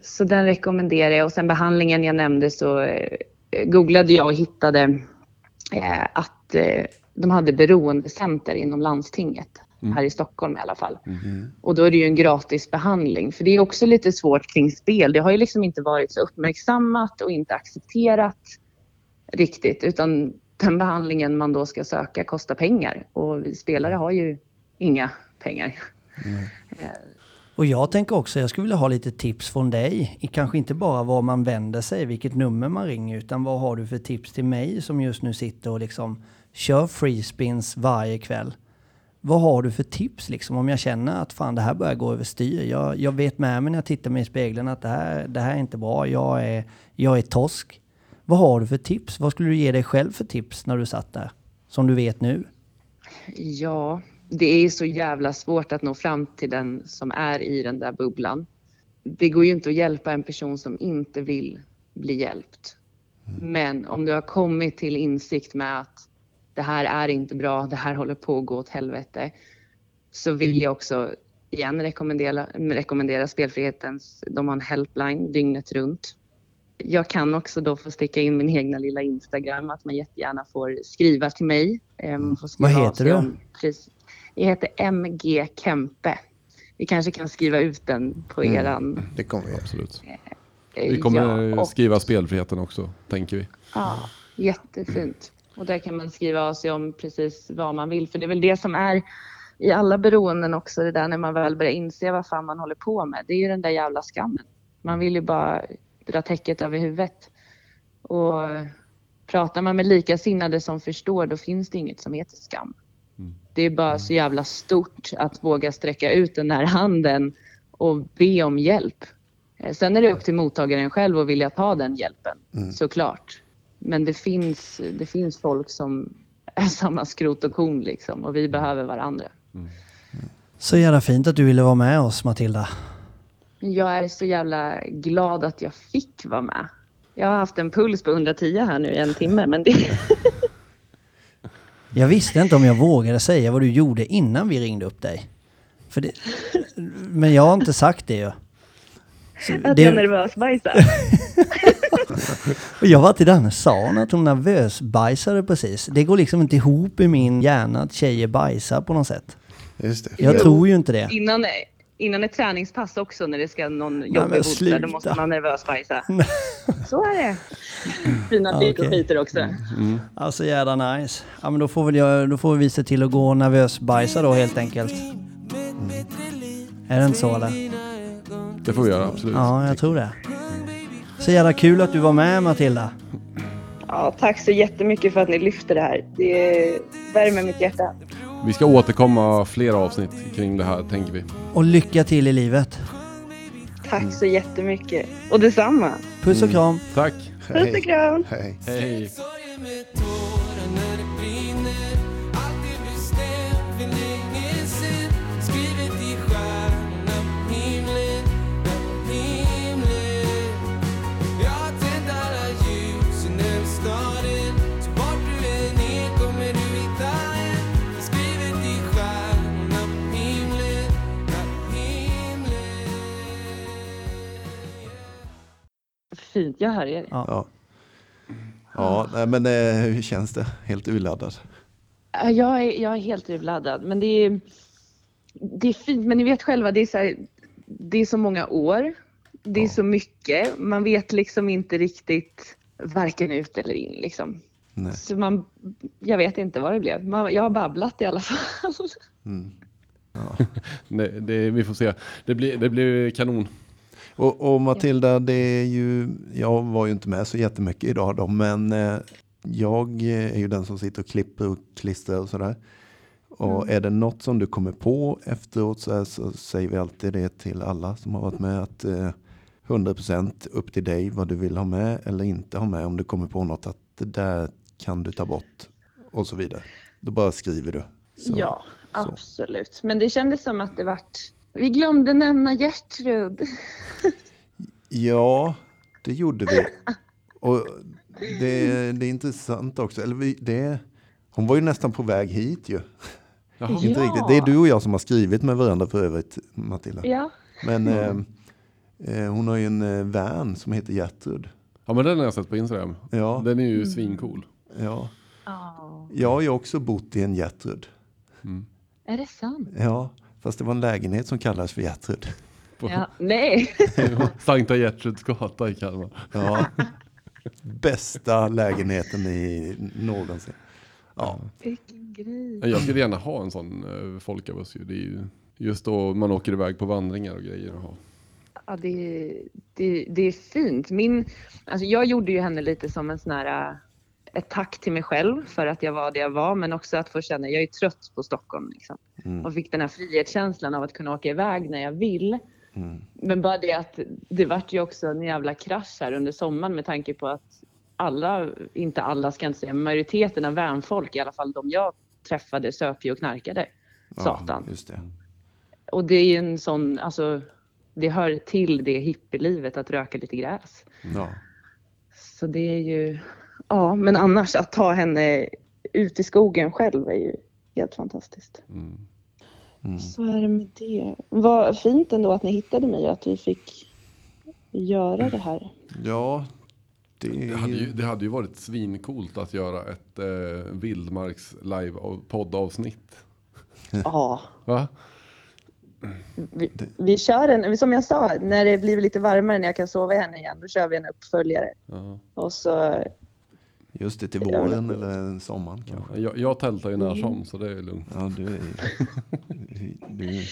Så den rekommenderar jag. Och sen behandlingen jag nämnde så eh, googlade jag och hittade eh, att eh, de hade beroendecenter inom landstinget. Här i Stockholm i alla fall. Och då är det ju en gratis behandling. För det är också lite svårt kring spel. Det har ju liksom inte varit så uppmärksammat och inte accepterat riktigt. Utan den behandlingen man då ska söka kostar pengar. Och vi spelare har ju inga pengar. Och jag tänker också, jag skulle vilja ha lite tips från dig. I- Kanske inte bara var man vänder sig, vilket nummer man ringer, utan vad har du för tips till mig som just nu sitter och liksom kör freespins varje kväll? Vad har du för tips liksom om jag känner att fan det här börjar gå överstyr? Jag, jag vet med mig när jag tittar mig i spegeln att det här, det här är inte bra. Jag är, jag är tosk. Vad har du för tips? Vad skulle du ge dig själv för tips när du satt där? Som du vet nu? Ja, det är så jävla svårt att nå fram till den som är i den där bubblan. Det går ju inte att hjälpa en person som inte vill bli hjälpt. Men om du har kommit till insikt med att det här är inte bra, det här håller på att gå åt helvete, så vill jag också igen rekommendera, rekommendera Spelfrihetens, de har en helpline dygnet runt. Jag kan också då få sticka in min egna lilla Instagram, att man jättegärna får skriva till mig. Eh, får skriva Vad heter du? Jag heter MG Kempe. Vi kanske kan skriva ut den på Mm. eran... Det kommer vi. Absolut. eh, Vi kommer ja, och- skriva spelfriheten också, tänker vi. Ja, jättefint. Och där kan man skriva av sig om precis vad man vill. För det är väl det som är i alla beroenden också, det där när man väl börjar inse vad fan man håller på med. Det är ju den där jävla skammen. Man vill ju bara dra täcket över huvudet. Och pratar man med likasinnade som förstår, då finns det inget som heter skam. Det är bara så jävla stort att våga sträcka ut den här handen och be om hjälp. Eh, Sen är det upp till mottagaren själv att vilja ta den hjälpen, såklart. Men det finns, det finns folk som är samma skrot och korn liksom och vi behöver varandra. Så jävla fint att du ville vara med oss Matilda. Jag är så jävla glad att jag fick vara med. Jag har haft en puls på 110 här nu i en timme, men det... Jag visste inte om jag vågade säga vad du gjorde innan vi ringde upp dig. För det, men jag har inte sagt det ju. Så Att det- jag nervösbajsar. Och jag var till Danne sa att hon nervösbajsade precis. Det går liksom inte ihop i min hjärna att tjejer bajsar på något sätt. Just det. Jag Jo. tror ju inte det. Innan, innan ett träningspass också när det ska någon jobbig hosta, då måste man nervösbajsa. Så är det. Fina Okej. fik och skiter också. Alltså jävla nice. Ja men då får väl jag, då får vi se till att gå och nervösbajsa då helt enkelt. Är det inte så eller? Det får vi göra, absolut. Ja, jag tror det. Så jävla kul att du var med Matilda. Ja, tack så jättemycket för att ni lyfter det här. Det värmer mitt hjärta. Vi ska återkomma fler avsnitt kring det här, tänker vi. Och lycka till i livet. Tack så jättemycket. Och detsamma. Puss och kram. Tack! Puss och kram. Hej. Hej! Fint, jag hör er. Ja. Ja, men eh, hur känns det? Helt urladdad. Ja, Jag är, jag är helt urladdad, men det är, det är fint. Men ni vet själva, det är så, här, det är så många år. Det är så mycket. Man vet liksom inte riktigt varken ut eller in. Liksom. Nej. Så man, jag vet inte vad det blev. Man, jag har babblat i alla fall. Det, det, vi får se. Det blir, det blir kanon. Och, och Matilda, det är ju, jag var ju inte med så jättemycket idag då, men eh, jag är ju den som sitter och klipper och klistrar och sådär. Och är det något som du kommer på efteråt så, här, så säger vi alltid det till alla som har varit med att eh, 100% upp till dig vad du vill ha med eller inte ha med om du kommer på något att det där kan du ta bort och så vidare. Då bara skriver du. Så, ja, så. absolut. Men det kändes som att det vart... Vi glömde nämna Gertrud. Ja, det gjorde vi. Och det, det är intressant också. Eller vi, det, hon var ju nästan på väg hit ju. Jaha. Inte Ja. riktigt. Det är du och jag som har skrivit med varandra för övrigt, Matilda. Ja. Men eh, eh, hon har ju en eh, vän som heter Gertrud. Ja men den har jag sett på Instagram. Ja, Den är ju svincool. ja. Oh. Jag har ju också bott i en Gertrud. Är det sant? Ja, fast det var en lägenhet som kallades för Gertrud. Ja. Nej. Sankta Gertruds gata i Kalmar. Ja. Bästa lägenheten i någonsin. Ja, Vilken grej. Jag skulle gärna ha en sån uh, folkabus ju. Det är ju Just då man åker iväg på vandringar och grejer. Och, Ja, det, det, det är fint. Min, alltså jag gjorde ju henne lite som en sån här, äh, ett tack till mig själv för att jag var det jag var, men också att få känna, jag är trött på Stockholm liksom. Och fick den här frihetskänslan av att kunna åka iväg när jag vill. Men bara det att det vart ju också en jävla krasch här under sommaren med tanke på att alla, inte alla ska jag inte säga, majoriteten av värnfolk, i alla fall de jag träffade, söp ju och knarkade. Satan. Just det. Och det är ju en sån, alltså det hör till det hippielivet att röka lite gräs. Ja. Så det är ju, ja men annars att ta henne ut i skogen själv är ju helt fantastiskt. Mm. Så är det med det. Vad fint ändå att ni hittade mig och att vi fick göra det här. Ja, det Det hade, ju, det hade ju varit svincoolt att göra ett eh, vildmarks live poddavsnitt. Ja. Va? Vi, vi kör en, som jag sa, när det blir lite varmare när jag kan sova i henne igen, då kör vi en uppföljare. Ja. Och så, just det till våren eller sommaren kanske. Jag, jag tältar ju när som så det är lugnt. Ja, du är, du,